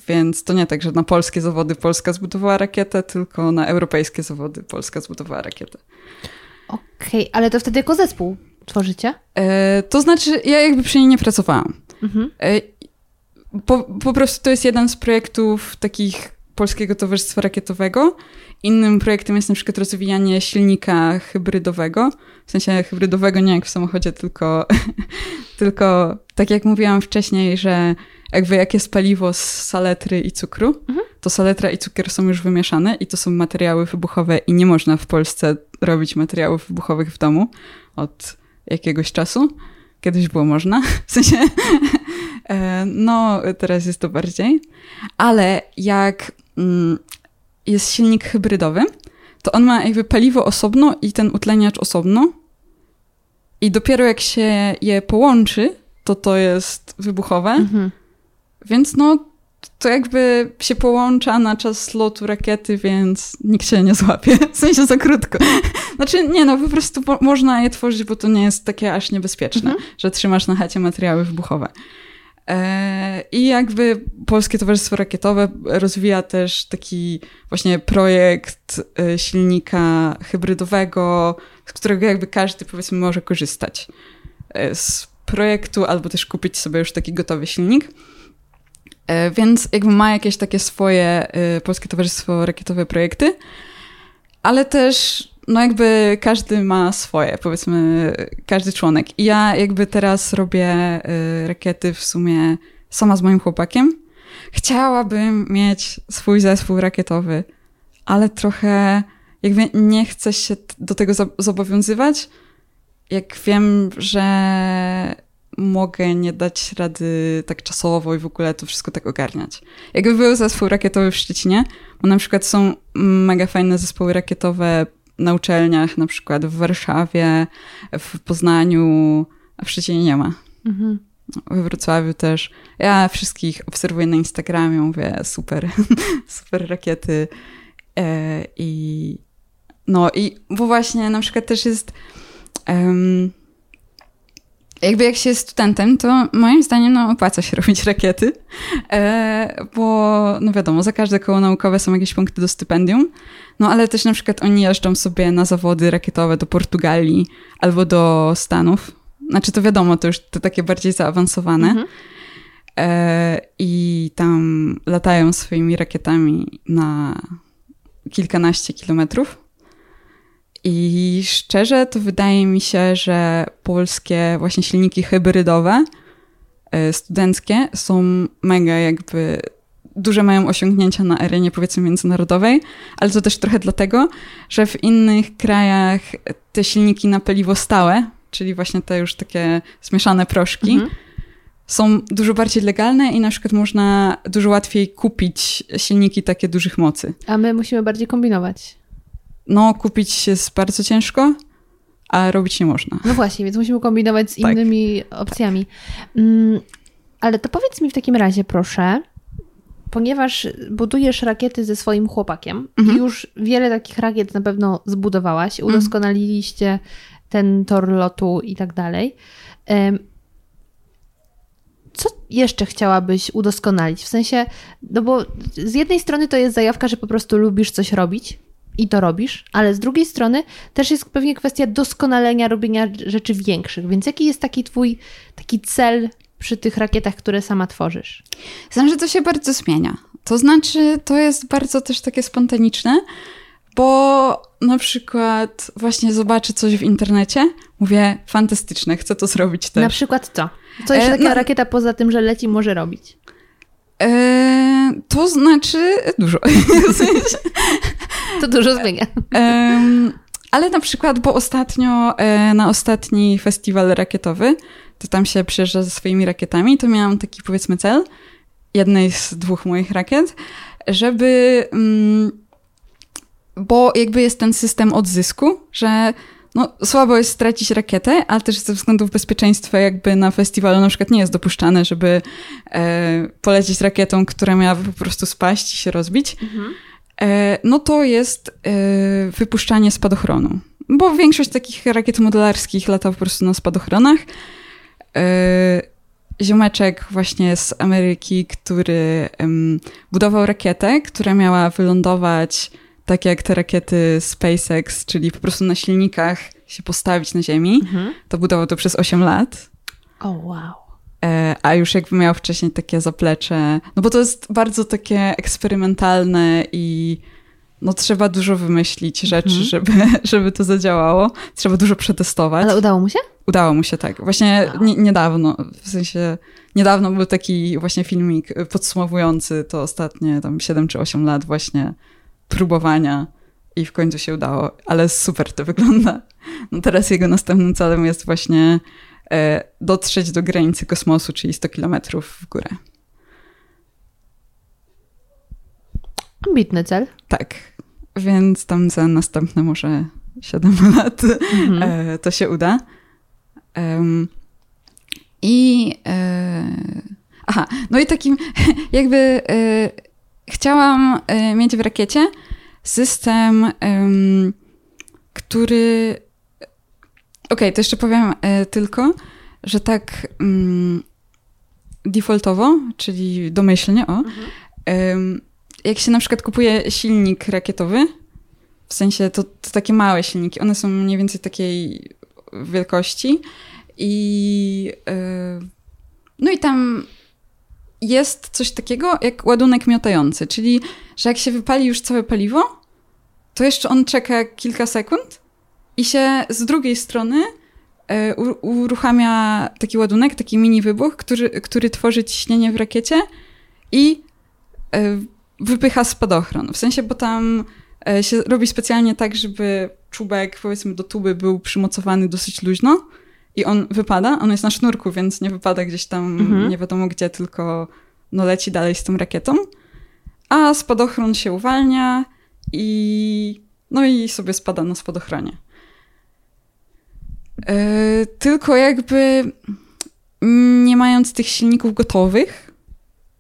[SPEAKER 1] Więc to nie tak, że na polskie zawody Polska zbudowała rakietę, tylko na europejskie zawody Polska zbudowała rakietę.
[SPEAKER 2] Okej, okay, ale to wtedy jako zespół tworzycie?
[SPEAKER 1] E, to znaczy, ja jakby przy niej nie pracowałam. Mhm. E, po, po prostu to jest jeden z projektów takich Polskiego Towarzystwa Rakietowego. Innym projektem jest na przykład rozwijanie silnika hybrydowego. W sensie hybrydowego nie jak w samochodzie, tylko, tylko tak jak mówiłam wcześniej, że jakby jak jest paliwo z saletry i cukru, mhm. to saletra i cukier są już wymieszane i to są materiały wybuchowe i nie można w Polsce robić materiałów wybuchowych w domu od jakiegoś czasu. Kiedyś było można, w sensie, no teraz jest to bardziej. Ale jak mm, jest silnik hybrydowy, to on ma jakby paliwo osobno i ten utleniacz osobno. I dopiero jak się je połączy, to to jest wybuchowe. Mhm. Więc no, to jakby się połącza na czas lotu rakiety, więc nikt się nie złapie. W sensie za krótko. Znaczy, nie no, po prostu po, można je tworzyć, bo to nie jest takie aż niebezpieczne, mhm. że trzymasz na chacie materiały wybuchowe. E, I jakby Polskie Towarzystwo Rakietowe rozwija też taki właśnie projekt e, silnika hybrydowego, z którego jakby każdy powiedzmy może korzystać e, z projektu albo też kupić sobie już taki gotowy silnik. Więc jakby ma jakieś takie swoje Polskie Towarzystwo Rakietowe projekty, ale też no jakby każdy ma swoje, powiedzmy, każdy członek. I ja jakby teraz robię y, rakiety w sumie sama z moim chłopakiem. Chciałabym mieć swój zespół rakietowy, ale trochę jakby nie chcę się do tego zobowiązywać, jak wiem, że mogę nie dać rady tak czasowo i w ogóle to wszystko tak ogarniać. Jakby był zespół rakietowy w Szczecinie, bo na przykład są mega fajne zespoły rakietowe na uczelniach, na przykład w Warszawie, w Poznaniu, a w Szczecinie nie ma. Mhm. We Wrocławiu też. Ja wszystkich obserwuję na Instagramie, mówię super, super rakiety. E, I no i bo właśnie na przykład też jest um, jakby jak się jest studentem, to moim zdaniem no, opłaca się robić rakiety, e, bo no wiadomo, za każde koło naukowe są jakieś punkty do stypendium, no ale też na przykład oni jeżdżą sobie na zawody rakietowe do Portugalii albo do Stanów. Znaczy to wiadomo, to już te takie bardziej zaawansowane. Mhm. E, I tam latają swoimi rakietami na kilkanaście kilometrów. I szczerze to wydaje mi się, że polskie właśnie silniki hybrydowe, e, studenckie są mega jakby duże mają osiągnięcia na arenie powiedzmy międzynarodowej, ale to też trochę dlatego, że w innych krajach te silniki na paliwo stałe, czyli właśnie te już takie zmieszane proszki, mhm. są dużo bardziej legalne i na przykład można dużo łatwiej kupić silniki takie dużych mocy.
[SPEAKER 2] A my musimy bardziej kombinować.
[SPEAKER 1] No, kupić jest bardzo ciężko, a robić nie można.
[SPEAKER 2] No właśnie, więc musimy kombinować z tak. innymi opcjami. Mm, ale to powiedz mi w takim razie, proszę, ponieważ budujesz rakiety ze swoim chłopakiem mhm. już wiele takich rakiet na pewno zbudowałaś, mhm. udoskonaliliście ten tor lotu i tak dalej. Co jeszcze chciałabyś udoskonalić? W sensie, no bo z jednej strony to jest zajawka, że po prostu lubisz coś robić i to robisz, ale z drugiej strony też jest pewnie kwestia doskonalenia robienia rzeczy większych. Więc jaki jest taki twój taki cel przy tych rakietach, które sama tworzysz?
[SPEAKER 1] Znam, że to się bardzo zmienia. To znaczy, to jest bardzo też takie spontaniczne, bo na przykład właśnie zobaczę coś w internecie, mówię, fantastyczne, chcę to zrobić też.
[SPEAKER 2] Na przykład co? Co jeszcze e, taka no, rakieta poza tym, że leci, może robić?
[SPEAKER 1] E, to znaczy dużo.
[SPEAKER 2] to dużo zmienia.
[SPEAKER 1] E, ale na przykład, bo ostatnio e, na ostatni festiwal rakietowy to tam się przyjeżdża ze swoimi rakietami, to miałam taki powiedzmy cel, jednej z dwóch moich rakiet, żeby, mm, bo jakby jest ten system odzysku, że no, słabo jest stracić rakietę, ale też ze względów bezpieczeństwa jakby na festiwalu na przykład nie jest dopuszczane, żeby e, polecieć rakietą, która miałaby po prostu spaść i się rozbić. Mhm. E, no to jest e, wypuszczanie spadochronu. Bo większość takich rakiet modelarskich lata po prostu na spadochronach. E, ziomeczek właśnie z Ameryki, który budował rakietę, która miała wylądować tak jak te rakiety SpaceX, czyli po prostu na silnikach się postawić na Ziemi.
[SPEAKER 2] Mhm.
[SPEAKER 1] To budował to przez 8 lat.
[SPEAKER 2] O, wow.
[SPEAKER 1] E, a już jakby miał wcześniej takie zaplecze, no bo to jest bardzo takie eksperymentalne i no trzeba dużo wymyślić rzeczy,
[SPEAKER 2] Mhm.
[SPEAKER 1] żeby, żeby to zadziałało. Trzeba dużo przetestować.
[SPEAKER 2] Ale udało mu się?
[SPEAKER 1] Udało mu się tak. Właśnie nie, niedawno, w sensie niedawno był taki właśnie filmik podsumowujący to ostatnie tam 7 czy 8 lat właśnie próbowania i w końcu się udało, ale super to wygląda. No teraz jego następnym celem jest właśnie e, dotrzeć do granicy kosmosu, czyli 100 kilometrów w górę.
[SPEAKER 2] Ambitny cel.
[SPEAKER 1] Tak, więc tam za następne może 7 lat
[SPEAKER 2] Mhm.
[SPEAKER 1] e, to się uda. I e, aha, no i takim jakby e, chciałam e, mieć w rakiecie system, em, który. Okej, to jeszcze powiem tylko, że tak mm, defaultowo, czyli domyślnie, o, em, jak się na przykład kupuje silnik rakietowy, w sensie to, to takie małe silniki, one są mniej więcej takiej wielkości i e, no i tam jest coś takiego jak ładunek miotający, czyli że jak się wypali już całe paliwo, to jeszcze on czeka kilka sekund i się z drugiej strony u- uruchamia taki ładunek, taki mini wybuch, który, który tworzy ciśnienie w rakiecie i e, wypycha spadochron. W sensie, bo tam się robi specjalnie tak, żeby czubek, powiedzmy, do tuby był przymocowany dosyć luźno i on wypada. On jest na sznurku, więc nie wypada gdzieś tam
[SPEAKER 2] Mhm.
[SPEAKER 1] nie wiadomo gdzie, tylko no leci dalej z tą rakietą. A spadochron się uwalnia i no i sobie spada na spadochronie. E, tylko jakby nie mając tych silników gotowych,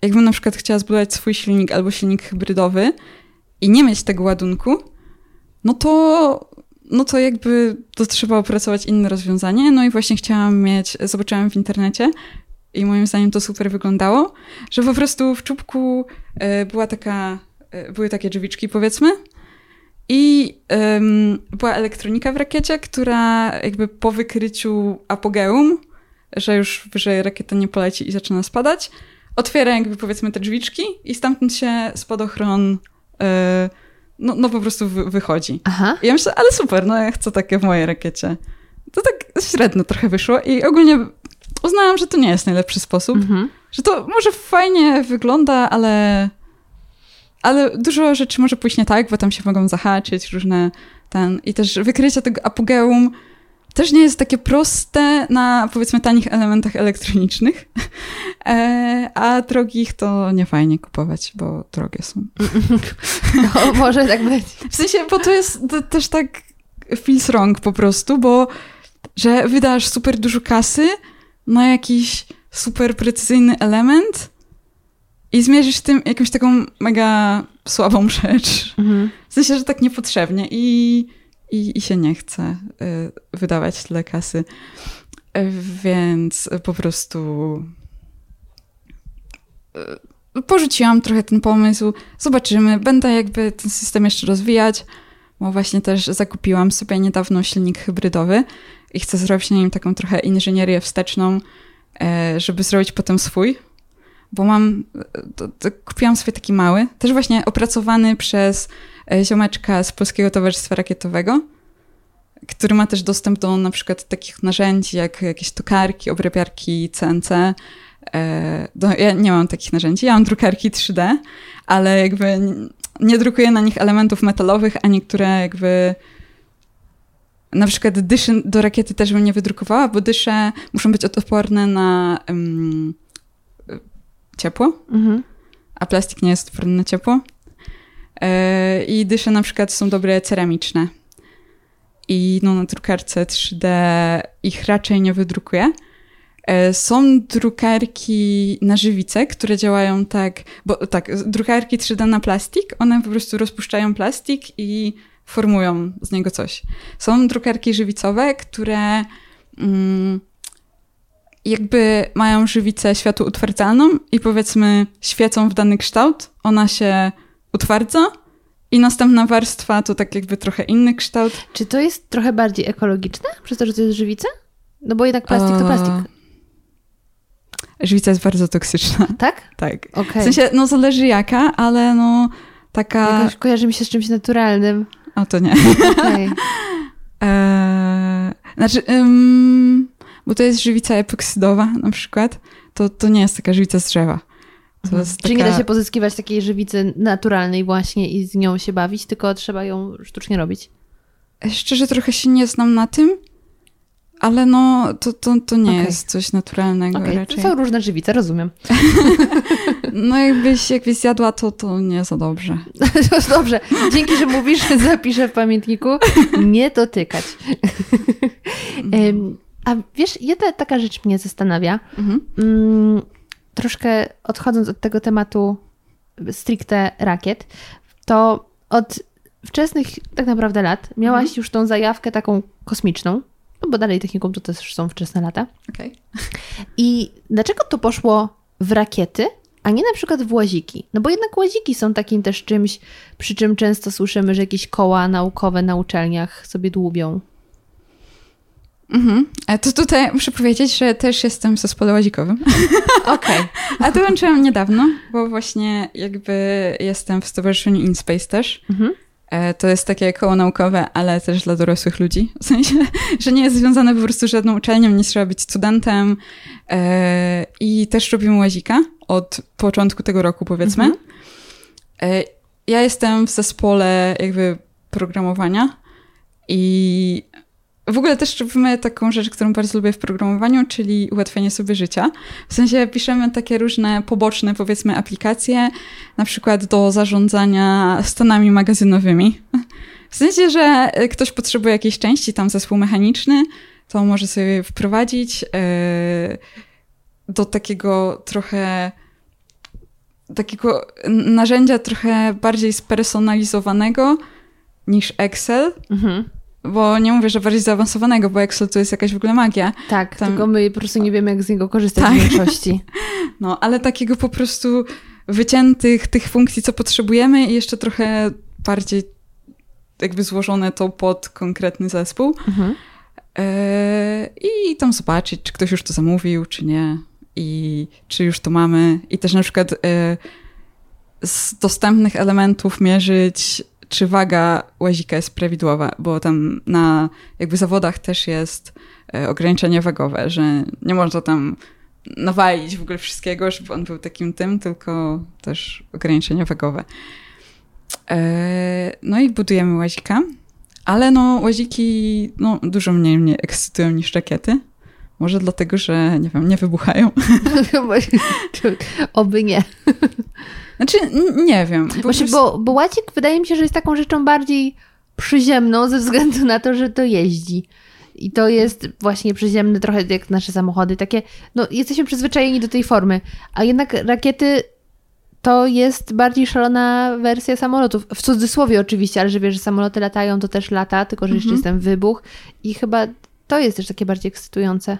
[SPEAKER 1] jakbym na przykład chciała zbudować swój silnik albo silnik hybrydowy i nie mieć tego ładunku, no to, no to jakby to trzeba opracować inne rozwiązanie. No i właśnie chciałam mieć, zobaczyłam w internecie i moim zdaniem to super wyglądało, że po prostu w czubku e, była taka, e, były takie drzwiczki powiedzmy i em, była elektronika w rakiecie, która jakby po wykryciu apogeum, że już wyżej rakieta nie poleci i zaczyna spadać, otwiera jakby powiedzmy te drzwiczki i stamtąd się spadochron e, no, no po prostu wy, wychodzi.
[SPEAKER 2] Aha.
[SPEAKER 1] I ja myślę, ale super, no ja chcę takie w mojej rakiecie. To tak średnio trochę wyszło i ogólnie uznałam, że to nie jest najlepszy sposób.
[SPEAKER 2] Mhm.
[SPEAKER 1] Że to może fajnie wygląda, ale, ale dużo rzeczy może pójść nie tak, bo tam się mogą zahaczyć różne ten i też wykrycie tego apogeum też nie jest takie proste na powiedzmy tanich elementach elektronicznych, a drogich to nie fajnie kupować, bo drogie są.
[SPEAKER 2] No, może tak być.
[SPEAKER 1] W sensie, bo to jest też tak feels wrong po prostu, bo że wydasz super dużo kasy na jakiś super precyzyjny element i zmierzysz tym jakąś taką mega słabą rzecz.
[SPEAKER 2] Mhm.
[SPEAKER 1] W sensie, że tak niepotrzebnie i, i, i się nie chce y, wydawać tyle kasy. Y, Więc po prostu porzuciłam trochę ten pomysł. Zobaczymy. Będę jakby ten system jeszcze rozwijać, bo właśnie też zakupiłam sobie niedawno silnik hybrydowy i chcę zrobić na nim taką trochę inżynierię wsteczną, e, żeby zrobić potem swój. Bo mam, to, to kupiłam sobie taki mały, też właśnie opracowany przez e, ziomeczka z Polskiego Towarzystwa Rakietowego, który ma też dostęp do na przykład takich narzędzi jak jakieś tokarki, obrabiarki CNC. Do, ja nie mam takich narzędzi, ja mam drukarki 3D, ale jakby nie drukuję na nich elementów metalowych, a niektóre jakby na przykład dyszy do rakiety też bym nie wydrukowała, bo dysze muszą być odporne na em, ciepło,
[SPEAKER 2] Mhm.
[SPEAKER 1] a plastik nie jest odporny na ciepło. E, I dysze na przykład są dobre ceramiczne. I no, na drukarce 3D ich raczej nie wydrukuję. E, Są drukarki na żywicę, które działają tak, bo tak, drukarki 3D na plastik, one po prostu rozpuszczają plastik i formują z niego coś. Są drukarki żywicowe, które mm, jakby mają żywicę światłoutwardzalną i powiedzmy świecą w dany kształt, ona się utwardza I następna warstwa to tak jakby trochę inny kształt.
[SPEAKER 2] Czy to jest trochę bardziej ekologiczne, przez to, że to jest żywica? No bo jednak plastik to plastik.
[SPEAKER 1] Żywica jest bardzo toksyczna.
[SPEAKER 2] Tak?
[SPEAKER 1] Tak.
[SPEAKER 2] Okay.
[SPEAKER 1] W sensie, no zależy jaka, ale no taka...
[SPEAKER 2] Jakoś kojarzy mi się z czymś naturalnym.
[SPEAKER 1] O, to nie.
[SPEAKER 2] Okay.
[SPEAKER 1] eee, znaczy, um, bo to jest żywica epoksydowa na przykład, to, to nie jest taka żywica z drzewa.
[SPEAKER 2] Mhm. Czyli taka... nie da się pozyskiwać takiej żywicy naturalnej właśnie i z nią się bawić, tylko trzeba ją sztucznie robić.
[SPEAKER 1] Szczerze trochę się nie znam na tym, ale no to, to, to nie okay. jest coś naturalnego okay. raczej.
[SPEAKER 2] To są różne żywice, rozumiem.
[SPEAKER 1] no jakbyś, jakbyś zjadła to, to nie za dobrze.
[SPEAKER 2] dobrze. Dzięki, że mówisz, zapiszę w pamiętniku. Nie dotykać. A wiesz, jedna taka rzecz mnie zastanawia. Mhm. Mm, troszkę odchodząc od tego tematu stricte rakiet, to od wczesnych tak naprawdę lat miałaś mhm. już tą zajawkę taką kosmiczną, no bo dalej techniką to też są wczesne lata.
[SPEAKER 1] Okay.
[SPEAKER 2] I dlaczego to poszło w rakiety, a nie na przykład w łaziki? No bo jednak łaziki są takim też czymś, przy czym często słyszymy, że jakieś koła naukowe na uczelniach sobie dłubią.
[SPEAKER 1] Mhm. A to tutaj muszę powiedzieć, że też jestem w zespole łazikowym.
[SPEAKER 2] Okej. Okay.
[SPEAKER 1] A dołączyłam niedawno, bo właśnie jakby jestem w stowarzyszeniu InSpace też. Mhm. E, to jest takie koło naukowe, ale też dla dorosłych ludzi. W sensie, że nie jest związane po prostu z żadną uczelnią, nie trzeba być studentem. E, I też robimy łazika od początku tego roku, powiedzmy. Mhm. E, ja jestem w zespole jakby programowania i w ogóle też robimy taką rzecz, którą bardzo lubię w programowaniu, czyli ułatwienie sobie życia. W sensie piszemy takie różne poboczne, powiedzmy, aplikacje, na przykład do zarządzania stanami magazynowymi. W sensie, że ktoś potrzebuje jakiejś części, tam zespół mechaniczny, to może sobie wprowadzić yy, do takiego trochę takiego narzędzia trochę bardziej spersonalizowanego niż Excel. Mhm bo nie mówię, że bardziej zaawansowanego, bo Excel to jest jakaś w ogóle magia.
[SPEAKER 2] Tak, Tam... tylko my po prostu nie wiemy, jak z niego korzystać tak. w większości.
[SPEAKER 1] No, ale takiego po prostu wyciętych tych funkcji, co potrzebujemy i jeszcze trochę bardziej jakby złożone to pod konkretny zespół. Mhm. E, I tam zobaczyć, czy ktoś już to zamówił, czy nie. I czy już to mamy. I też na przykład e, z dostępnych elementów mierzyć czy waga łazika jest prawidłowa, bo tam na jakby zawodach też jest e, ograniczenie wagowe, że nie można tam nawalić w ogóle wszystkiego, żeby on był takim tym, tylko też ograniczenie wagowe. E, no i budujemy łazika, ale no łaziki no, dużo mniej mnie ekscytują niż rakiety. Może dlatego, że nie wiem, nie wybuchają.
[SPEAKER 2] Oby nie.
[SPEAKER 1] Znaczy, nie wiem.
[SPEAKER 2] Bo, Właśnie, bo, bo łacik wydaje mi się, że jest taką rzeczą bardziej przyziemną ze względu na to, że to jeździ. I to jest właśnie przyziemne, trochę jak nasze samochody. Takie, no, jesteśmy przyzwyczajeni do tej formy. A jednak rakiety to jest bardziej szalona wersja samolotów. W cudzysłowie oczywiście, ale że wiesz, że samoloty latają, to też lata, tylko że jeszcze mhm. jest ten wybuch. I chyba to jest też takie bardziej ekscytujące.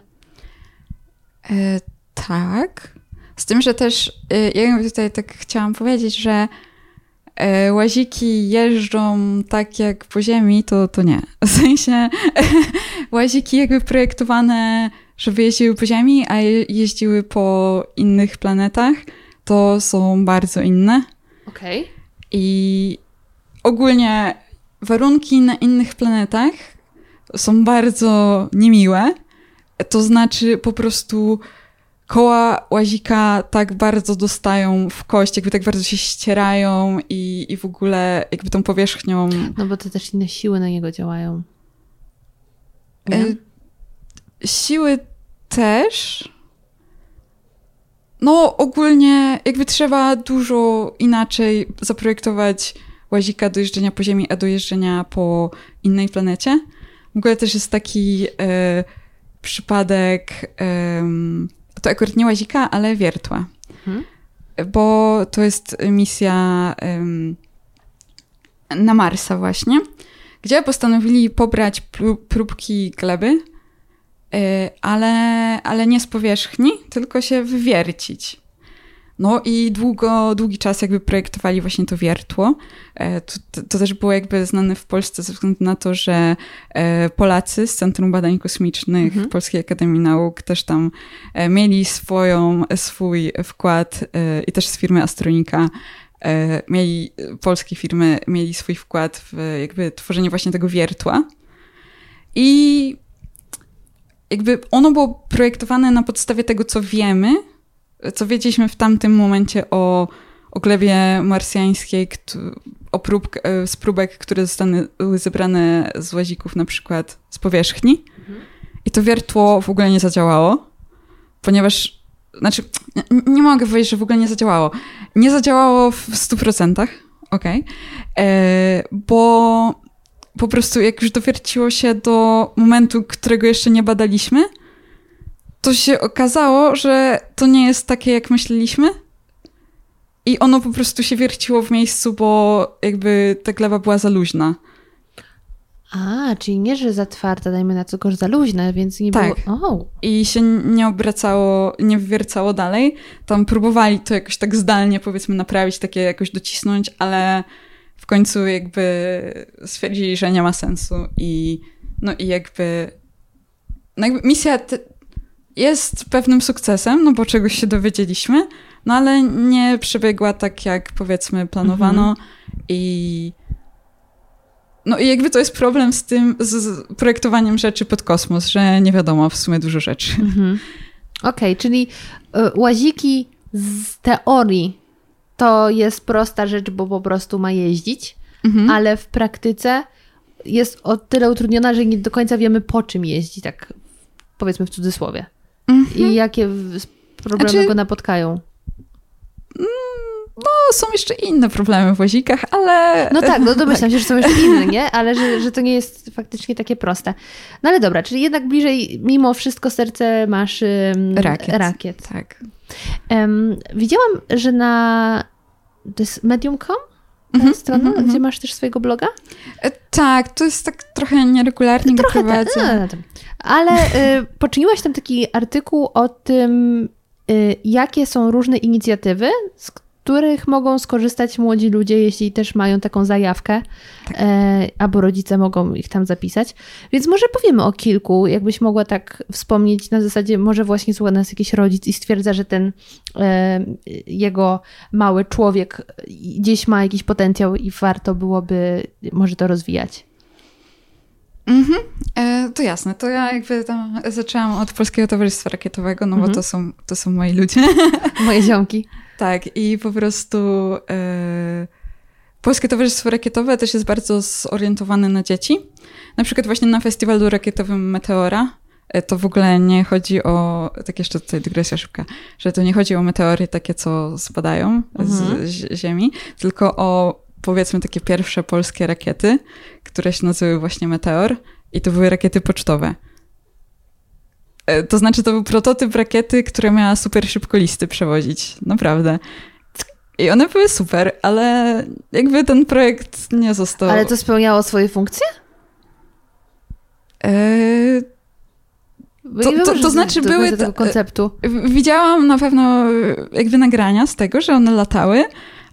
[SPEAKER 1] E, tak. Z tym, że też y, ja tutaj tak chciałam powiedzieć, że y, łaziki jeżdżą tak jak po ziemi, to, to nie. W sensie łaziki jakby projektowane, żeby jeździły po ziemi, a jeździły po innych planetach, to są bardzo inne.
[SPEAKER 2] Okej. Okay.
[SPEAKER 1] I ogólnie warunki na innych planetach są bardzo niemiłe. To znaczy po prostu koła łazika tak bardzo dostają w kość, jakby tak bardzo się ścierają i, i w ogóle jakby tą powierzchnią...
[SPEAKER 2] No bo to też inne siły na niego działają.
[SPEAKER 1] E, siły też. No ogólnie jakby trzeba dużo inaczej zaprojektować łazika do jeżdżenia po Ziemi, a do jeżdżenia po innej planecie. W ogóle też jest taki e, przypadek... E, to akurat nie łazika, ale wiertła. Hmm? Bo to jest misja na Marsa właśnie, gdzie postanowili pobrać próbki gleby, y, ale, ale nie z powierzchni, tylko się wywiercić. No i długo, długi czas jakby projektowali właśnie to wiertło. E, to, to, to, też było jakby znane w Polsce ze względu na to, że e, Polacy z Centrum Badań Kosmicznych mhm. Polskiej Akademii Nauk też tam e, mieli swoją, swój wkład i też z firmy Astronika mieli, polskie firmy mieli swój wkład w jakby tworzenie właśnie tego wiertła. I jakby ono było projektowane na podstawie tego, co wiemy, co wiedzieliśmy w tamtym momencie o, o glebie marsjańskiej, o prób, e, z próbek, które zostały zebrane z łazików na przykład z powierzchni. Mhm. I to wiertło w ogóle nie zadziałało, ponieważ, znaczy, nie, nie mogę powiedzieć, że w ogóle nie zadziałało. Nie zadziałało w 100%, okej, okay, e, bo po prostu jak już dowierciło się do momentu, którego jeszcze nie badaliśmy, to się okazało, że to nie jest takie, jak myśleliśmy. I ono po prostu się wierciło w miejscu, bo jakby ta gleba była za luźna.
[SPEAKER 2] A, czyli nie, że za twarda, dajmy na to, za luźna, więc nie
[SPEAKER 1] tak.
[SPEAKER 2] było... Oh.
[SPEAKER 1] I się nie obracało, nie wywiercało dalej. Tam próbowali to jakoś tak zdalnie, powiedzmy, naprawić, takie jakoś docisnąć, ale w końcu jakby stwierdzili, że nie ma sensu i no i jakby, no jakby misja te, jest pewnym sukcesem, no bo czegoś się dowiedzieliśmy, no ale nie przebiegła tak, jak powiedzmy planowano mhm. i no i jakby to jest problem z tym, z projektowaniem rzeczy pod kosmos, że nie wiadomo w sumie dużo rzeczy. Mhm.
[SPEAKER 2] Okej, okay, czyli y, łaziki z teorii to jest prosta rzecz, bo po prostu ma jeździć, mhm. ale w praktyce jest o tyle utrudniona, że nie do końca wiemy po czym jeździ, tak powiedzmy w cudzysłowie. Mhm. I jakie problemy znaczy... go napotkają?
[SPEAKER 1] Mm, no, są jeszcze inne problemy w łazikach, ale...
[SPEAKER 2] No tak, no domyślam się, że są jeszcze inne, nie? Ale że, że to nie jest faktycznie takie proste. No ale dobra, czyli jednak bliżej mimo wszystko serce masz um, rakiet. rakiet.
[SPEAKER 1] Tak.
[SPEAKER 2] Um, widziałam, że na... To jest medium.com? Mhm, strona, -hmm. gdzie masz też swojego bloga?
[SPEAKER 1] E, tak, to jest tak trochę nieregularnie trochę go prowadzę. Tak, no,
[SPEAKER 2] ale y, poczyniłaś tam taki artykuł o tym, y, jakie są różne inicjatywy, z których mogą skorzystać młodzi ludzie, jeśli też mają taką zajawkę, tak. e, albo rodzice mogą ich tam zapisać. Więc może powiemy o kilku, jakbyś mogła tak wspomnieć na zasadzie, może właśnie słucha nas jakiś rodzic i stwierdza, że ten e, jego mały człowiek gdzieś ma jakiś potencjał i warto byłoby może to rozwijać.
[SPEAKER 1] Mhm, e, to jasne. To ja jakby tam zaczęłam od Polskiego Towarzystwa Rakietowego, no mhm. bo to są, to są moi ludzie.
[SPEAKER 2] Moje ziomki.
[SPEAKER 1] Tak, i po prostu e, Polskie Towarzystwo Rakietowe też jest bardzo zorientowane na dzieci. Na przykład właśnie na festiwalu rakietowym Meteora e, to w ogóle nie chodzi o, tak jeszcze tutaj dygresja szybka, że to nie chodzi o meteory takie, co spadają mhm. z Ziemi, tylko o powiedzmy takie pierwsze polskie rakiety, które się nazywały właśnie Meteor i to były rakiety pocztowe. E, to znaczy, to był prototyp rakiety, która miała super szybko listy przewozić. Naprawdę. I one były super, ale jakby ten projekt nie został.
[SPEAKER 2] Ale to spełniało swoje funkcje?
[SPEAKER 1] Eee... To, to, to, znaczy były
[SPEAKER 2] tego konceptu.
[SPEAKER 1] Widziałam na pewno jakby nagrania z tego, że one latały,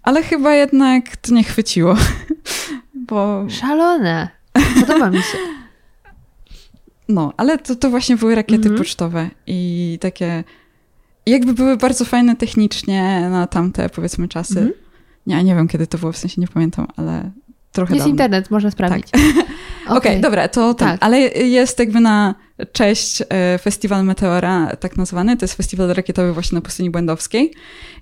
[SPEAKER 1] ale chyba jednak to nie chwyciło. Bo...
[SPEAKER 2] Szalone. Podoba mi się.
[SPEAKER 1] No, ale to, to właśnie były rakiety mhm. pocztowe i takie jakby były bardzo fajne technicznie na tamte powiedzmy czasy. Mhm. Nie, nie wiem kiedy to było, w sensie nie pamiętam, ale trochę
[SPEAKER 2] Jest
[SPEAKER 1] dawno.
[SPEAKER 2] internet, można sprawdzić.
[SPEAKER 1] Tak. Okej, okay. okay, dobra, to tak. Ale jest jakby na cześć e, Festiwal Meteora, tak nazwany. To jest festiwal rakietowy właśnie na pustyni błędowskiej.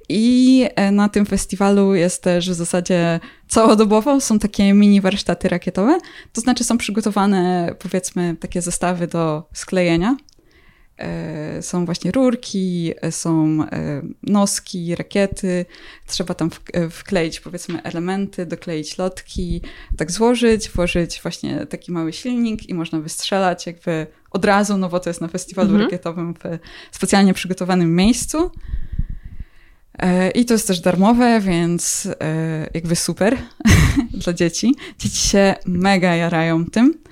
[SPEAKER 1] I e, na tym festiwalu jest też w zasadzie całodobowo są takie mini warsztaty rakietowe. To znaczy są przygotowane powiedzmy takie zestawy do sklejenia. E, są właśnie rurki, e, są noski, rakiety. Trzeba tam wkleić powiedzmy elementy, dokleić lotki, tak złożyć, włożyć właśnie taki mały silnik i można wystrzelać jakby od razu, no bo to jest na festiwalu mhm. rakietowym w specjalnie przygotowanym miejscu. E, I to jest też darmowe, więc e, jakby super dla dzieci. Dzieci się mega jarają tym.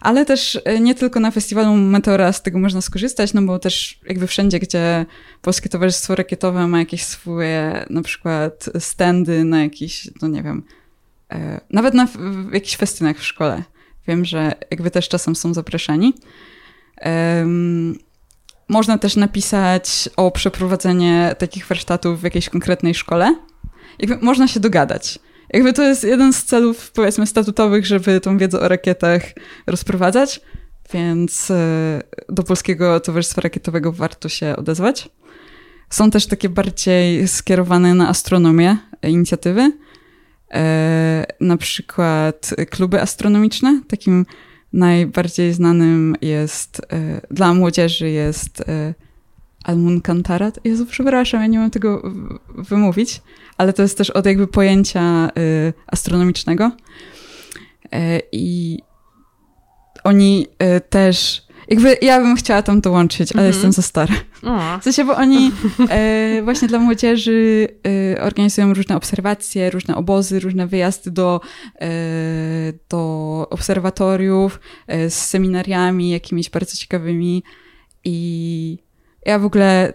[SPEAKER 1] Ale też e, nie tylko na festiwalu Meteora z tego można skorzystać, no bo też jakby wszędzie, gdzie Polskie Towarzystwo Rakietowe ma jakieś swoje na przykład standy na jakiś, no nie wiem, e, nawet na jakichś festynach w szkole. Wiem, że jakby też czasem są zapraszani. Um, można też napisać o przeprowadzenie takich warsztatów w jakiejś konkretnej szkole. Jakby można się dogadać. Jakby to jest jeden z celów, powiedzmy, statutowych, żeby tą wiedzę o rakietach rozprowadzać, więc e, do Polskiego Towarzystwa Rakietowego warto się odezwać. Są też takie bardziej skierowane na astronomię inicjatywy, e, na przykład kluby astronomiczne. Takim najbardziej znanym jest e, dla młodzieży jest Almun Kantarat. Jezu, przepraszam, ja nie mam tego wymówić, ale to jest też od jakby pojęcia y, astronomicznego. Y, I oni y, też jakby ja bym chciała tam dołączyć, ale mm -hmm. jestem za stara. W sensie, bo oni e, właśnie dla młodzieży e, organizują różne obserwacje, różne obozy, różne wyjazdy do, e, do obserwatoriów z seminariami jakimiś bardzo ciekawymi i ja w ogóle,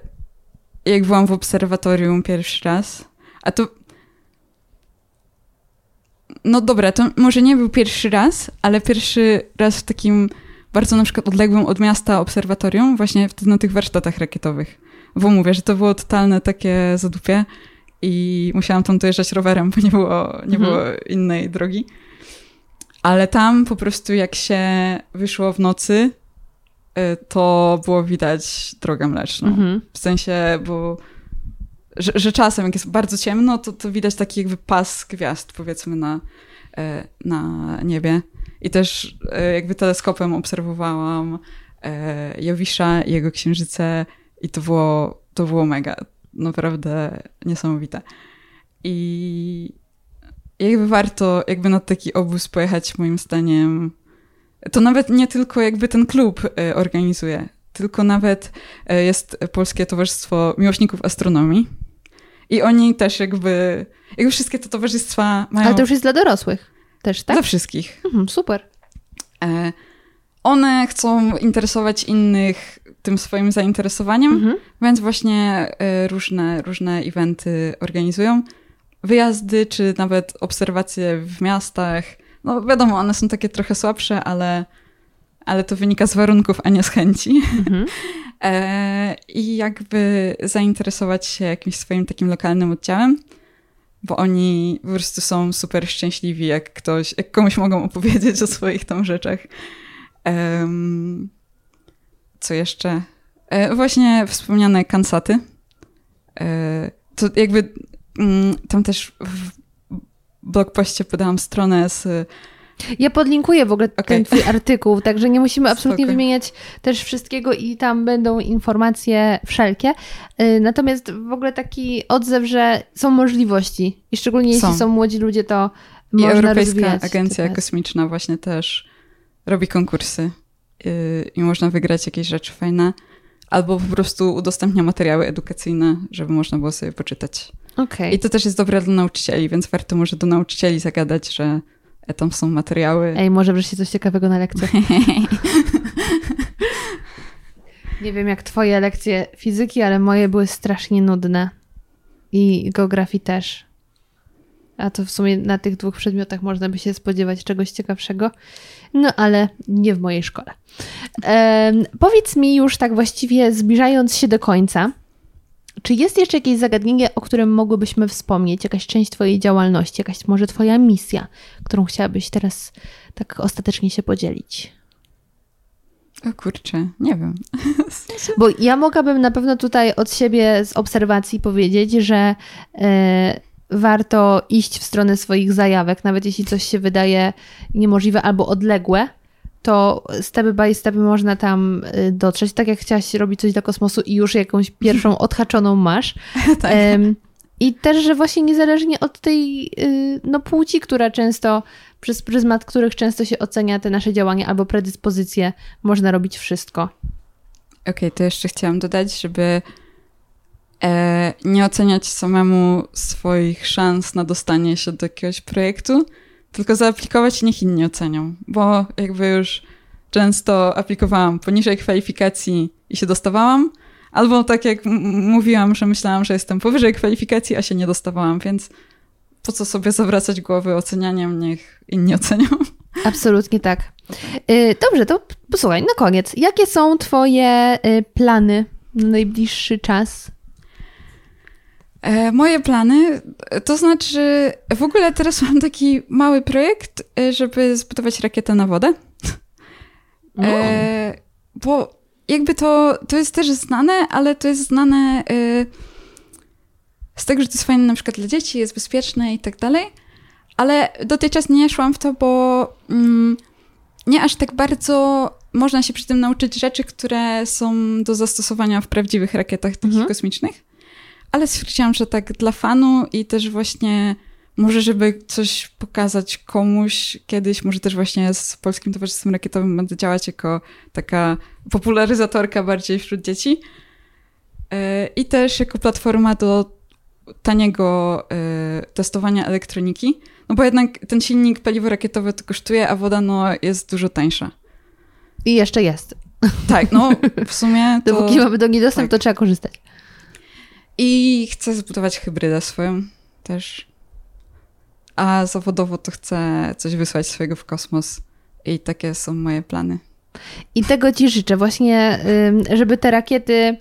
[SPEAKER 1] jak byłam w obserwatorium pierwszy raz, a to. No dobra, to może nie był pierwszy raz, ale pierwszy raz w takim bardzo na przykład odległym od miasta obserwatorium, właśnie wtedy na tych warsztatach rakietowych. Bo mówię, że to było totalne takie zadupie i musiałam tam dojeżdżać rowerem, bo nie było, nie mhm. było innej drogi. Ale tam po prostu jak się wyszło w nocy, to było widać drogę mleczną. Mhm. W sensie, bo że, że, czasem, jak jest bardzo ciemno, to, to widać taki jakby pas gwiazd, powiedzmy, na, y, na niebie. I też y, jakby teleskopem obserwowałam Jowisza i jego księżyce i to było, to było mega. Naprawdę niesamowite. I jakby warto jakby na taki obóz pojechać moim zdaniem to nawet nie tylko jakby ten klub e, organizuje, tylko nawet e, jest Polskie Towarzystwo Miłośników Astronomii. I oni też jakby, jakby wszystkie te towarzystwa mają...
[SPEAKER 2] Ale to już jest dla dorosłych też, tak?
[SPEAKER 1] Dla wszystkich.
[SPEAKER 2] Mhm, super.
[SPEAKER 1] E, one chcą interesować innych tym swoim zainteresowaniem, mhm. więc właśnie różne, różne eventy organizują. Wyjazdy, czy nawet obserwacje w miastach, no wiadomo, one są takie trochę słabsze, ale, ale to wynika z warunków, a nie z chęci. Mhm. e, I jakby zainteresować się jakimś swoim takim lokalnym oddziałem, bo oni po prostu są super szczęśliwi, jak ktoś, jak komuś mogą opowiedzieć o swoich tam rzeczach. co jeszcze? E, właśnie wspomniane kansaty. E, to jakby mm, tam też w blogpoście podałam stronę z
[SPEAKER 2] ja podlinkuję w ogóle okay. ten twój artykuł, także nie musimy absolutnie Spoko. wymieniać też wszystkiego i tam będą informacje wszelkie. Y, natomiast w ogóle taki odzew, że są możliwości i szczególnie są. jeśli są młodzi ludzie, to I można
[SPEAKER 1] Europejska. Agencja Kosmiczna właśnie też robi konkursy y, i można wygrać jakieś rzeczy fajne. Albo po prostu udostępnia materiały edukacyjne, żeby można było sobie poczytać.
[SPEAKER 2] Okay.
[SPEAKER 1] I to też jest dobre dla nauczycieli, więc warto może do nauczycieli zagadać, że tam są materiały.
[SPEAKER 2] Ej, może wreszcie coś ciekawego na lekcjach. Nie wiem jak twoje lekcje fizyki, ale moje były strasznie nudne. I geografii też. A to w sumie na tych dwóch przedmiotach można by się spodziewać czegoś ciekawszego. No ale nie w mojej szkole. Powiedz mi już tak właściwie zbliżając się do końca, czy jest jeszcze jakieś zagadnienie, o którym mogłybyśmy wspomnieć? Jakaś część Twojej działalności, jakaś może Twoja misja, którą chciałabyś teraz tak ostatecznie się podzielić?
[SPEAKER 1] O kurczę, nie wiem.
[SPEAKER 2] Bo ja mogłabym na pewno tutaj od siebie z obserwacji powiedzieć, że e, warto iść w stronę swoich zajawek, nawet jeśli coś się wydaje niemożliwe albo odległe, to step by step można tam y, dotrzeć. Tak jak chciałaś robić coś dla kosmosu i już jakąś pierwszą odhaczoną masz. tak. I też, że właśnie niezależnie od tej y, no, płci, która często, przez pryzmat których często się ocenia te nasze działania albo predyspozycje, można robić wszystko.
[SPEAKER 1] Okej, okay, to jeszcze chciałam dodać, żeby e, nie oceniać samemu swoich szans na dostanie się do jakiegoś projektu, tylko zaaplikować i niech inni ocenią, bo jakby już często aplikowałam poniżej kwalifikacji i się dostawałam, albo tak jak mówiłam, że myślałam, że jestem powyżej kwalifikacji, a się nie dostawałam, więc po co sobie zawracać głowy ocenianiem, niech inni ocenią.
[SPEAKER 2] Absolutnie tak. Y, dobrze, to posłuchaj, na koniec. Jakie są Twoje y, plany na najbliższy czas?
[SPEAKER 1] E, moje plany, to znaczy, w ogóle teraz mam taki mały projekt, e, żeby zbudować rakietę na wodę. E, bo jakby to, to jest też znane, ale to jest znane e, z tego, że to jest fajne na przykład dla dzieci, jest bezpieczne i tak dalej. Ale dotychczas nie szłam w to, bo mm, nie aż tak bardzo można się przy tym nauczyć rzeczy, które są do zastosowania w prawdziwych rakietach takich mhm. kosmicznych. Ale stwierdziłam, że tak dla fanu i też właśnie może, żeby coś pokazać komuś kiedyś, może też właśnie z Polskim Towarzystwem Rakietowym będę działać jako taka popularyzatorka bardziej wśród dzieci. E, I też jako platforma do taniego e, testowania elektroniki. No bo jednak ten silnik paliwo rakietowe to kosztuje, a woda no, jest dużo tańsza.
[SPEAKER 2] I jeszcze jest.
[SPEAKER 1] Tak, no w sumie
[SPEAKER 2] to... Dopóki mamy do niej dostęp, tak. to trzeba korzystać.
[SPEAKER 1] I chcę zbudować hybrydę swoją też. A zawodowo to chcę coś wysłać swojego w kosmos. I takie są moje plany.
[SPEAKER 2] I tego Ci życzę, właśnie, żeby te rakiety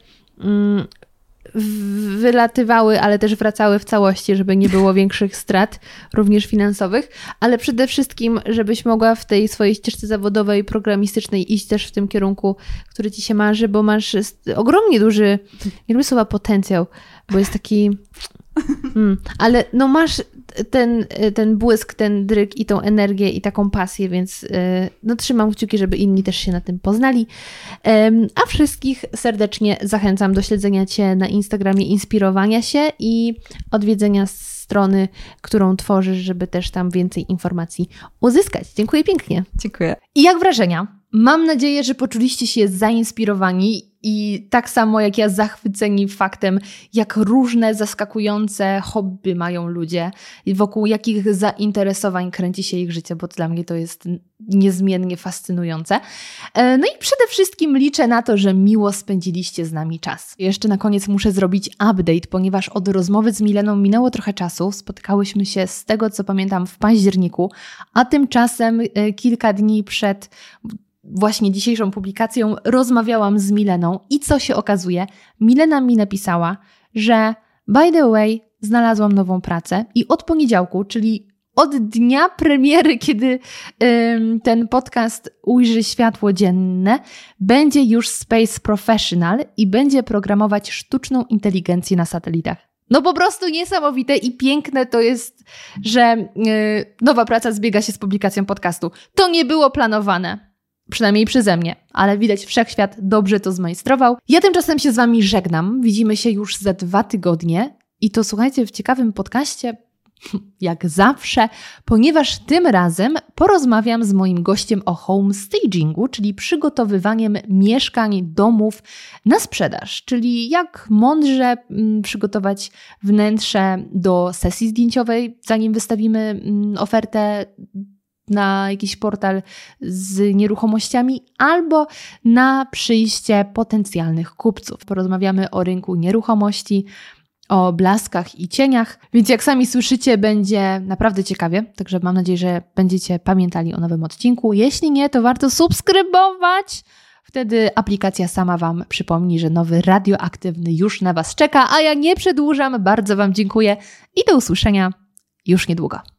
[SPEAKER 2] wylatywały, ale też wracały w całości, żeby nie było większych strat, również finansowych, ale przede wszystkim, żebyś mogła w tej swojej ścieżce zawodowej, programistycznej iść też w tym kierunku, który ci się marzy, bo masz ogromnie duży, nie lubię słowa potencjał, bo jest taki Hmm. Ale no masz ten, ten błysk, ten dryk i tą energię i taką pasję, więc e, no trzymam kciuki, żeby inni też się na tym poznali. A wszystkich serdecznie zachęcam do śledzenia Cię na Instagramie, inspirowania się i odwiedzenia strony, którą tworzysz, żeby też tam więcej informacji uzyskać. Dziękuję pięknie.
[SPEAKER 1] Dziękuję.
[SPEAKER 2] I jak wrażenia? Mam nadzieję, że poczuliście się zainspirowani i tak samo jak ja zachwyceni faktem, jak różne zaskakujące hobby mają ludzie i wokół jakich zainteresowań kręci się ich życie, bo dla mnie to jest niezmiennie fascynujące. E, no i przede wszystkim liczę na to, że miło spędziliście z nami czas. Jeszcze na koniec muszę zrobić update, ponieważ od rozmowy z Mileną minęło trochę czasu. Spotkałyśmy się z tego, co pamiętam, w październiku, a tymczasem e, kilka dni przed właśnie dzisiejszą publikacją rozmawiałam z Mileną i co się okazuje? Milena mi napisała, że by the way, znalazłam nową pracę i od poniedziałku, czyli od dnia premiery, kiedy ym, ten podcast ujrzy światło dzienne, będzie już Space Professional i będzie programować sztuczną inteligencję na satelitach. No po prostu niesamowite i piękne to jest, że yy, nowa praca zbiega się z publikacją podcastu. To nie było planowane. Przynajmniej przeze mnie, ale widać wszechświat dobrze to zmajstrował. Ja tymczasem się z Wami żegnam. Widzimy się już za dwa tygodnie. I to słuchajcie w ciekawym podcaście, jak zawsze, ponieważ tym razem porozmawiam z moim gościem o homestagingu, czyli przygotowywaniem mieszkań, domów na sprzedaż, czyli jak mądrze mm, przygotować wnętrze do sesji zdjęciowej, zanim wystawimy mm, ofertę na jakiś portal z nieruchomościami albo na przyjście potencjalnych kupców. Porozmawiamy o rynku nieruchomości, o blaskach i cieniach, więc jak sami słyszycie, będzie naprawdę ciekawie. Także mam nadzieję, że będziecie pamiętali o nowym odcinku. Jeśli nie, to warto subskrybować. Wtedy aplikacja sama Wam przypomni, że nowy radioaktywny już na Was czeka. A ja nie przedłużam, bardzo Wam dziękuję i do usłyszenia już niedługo.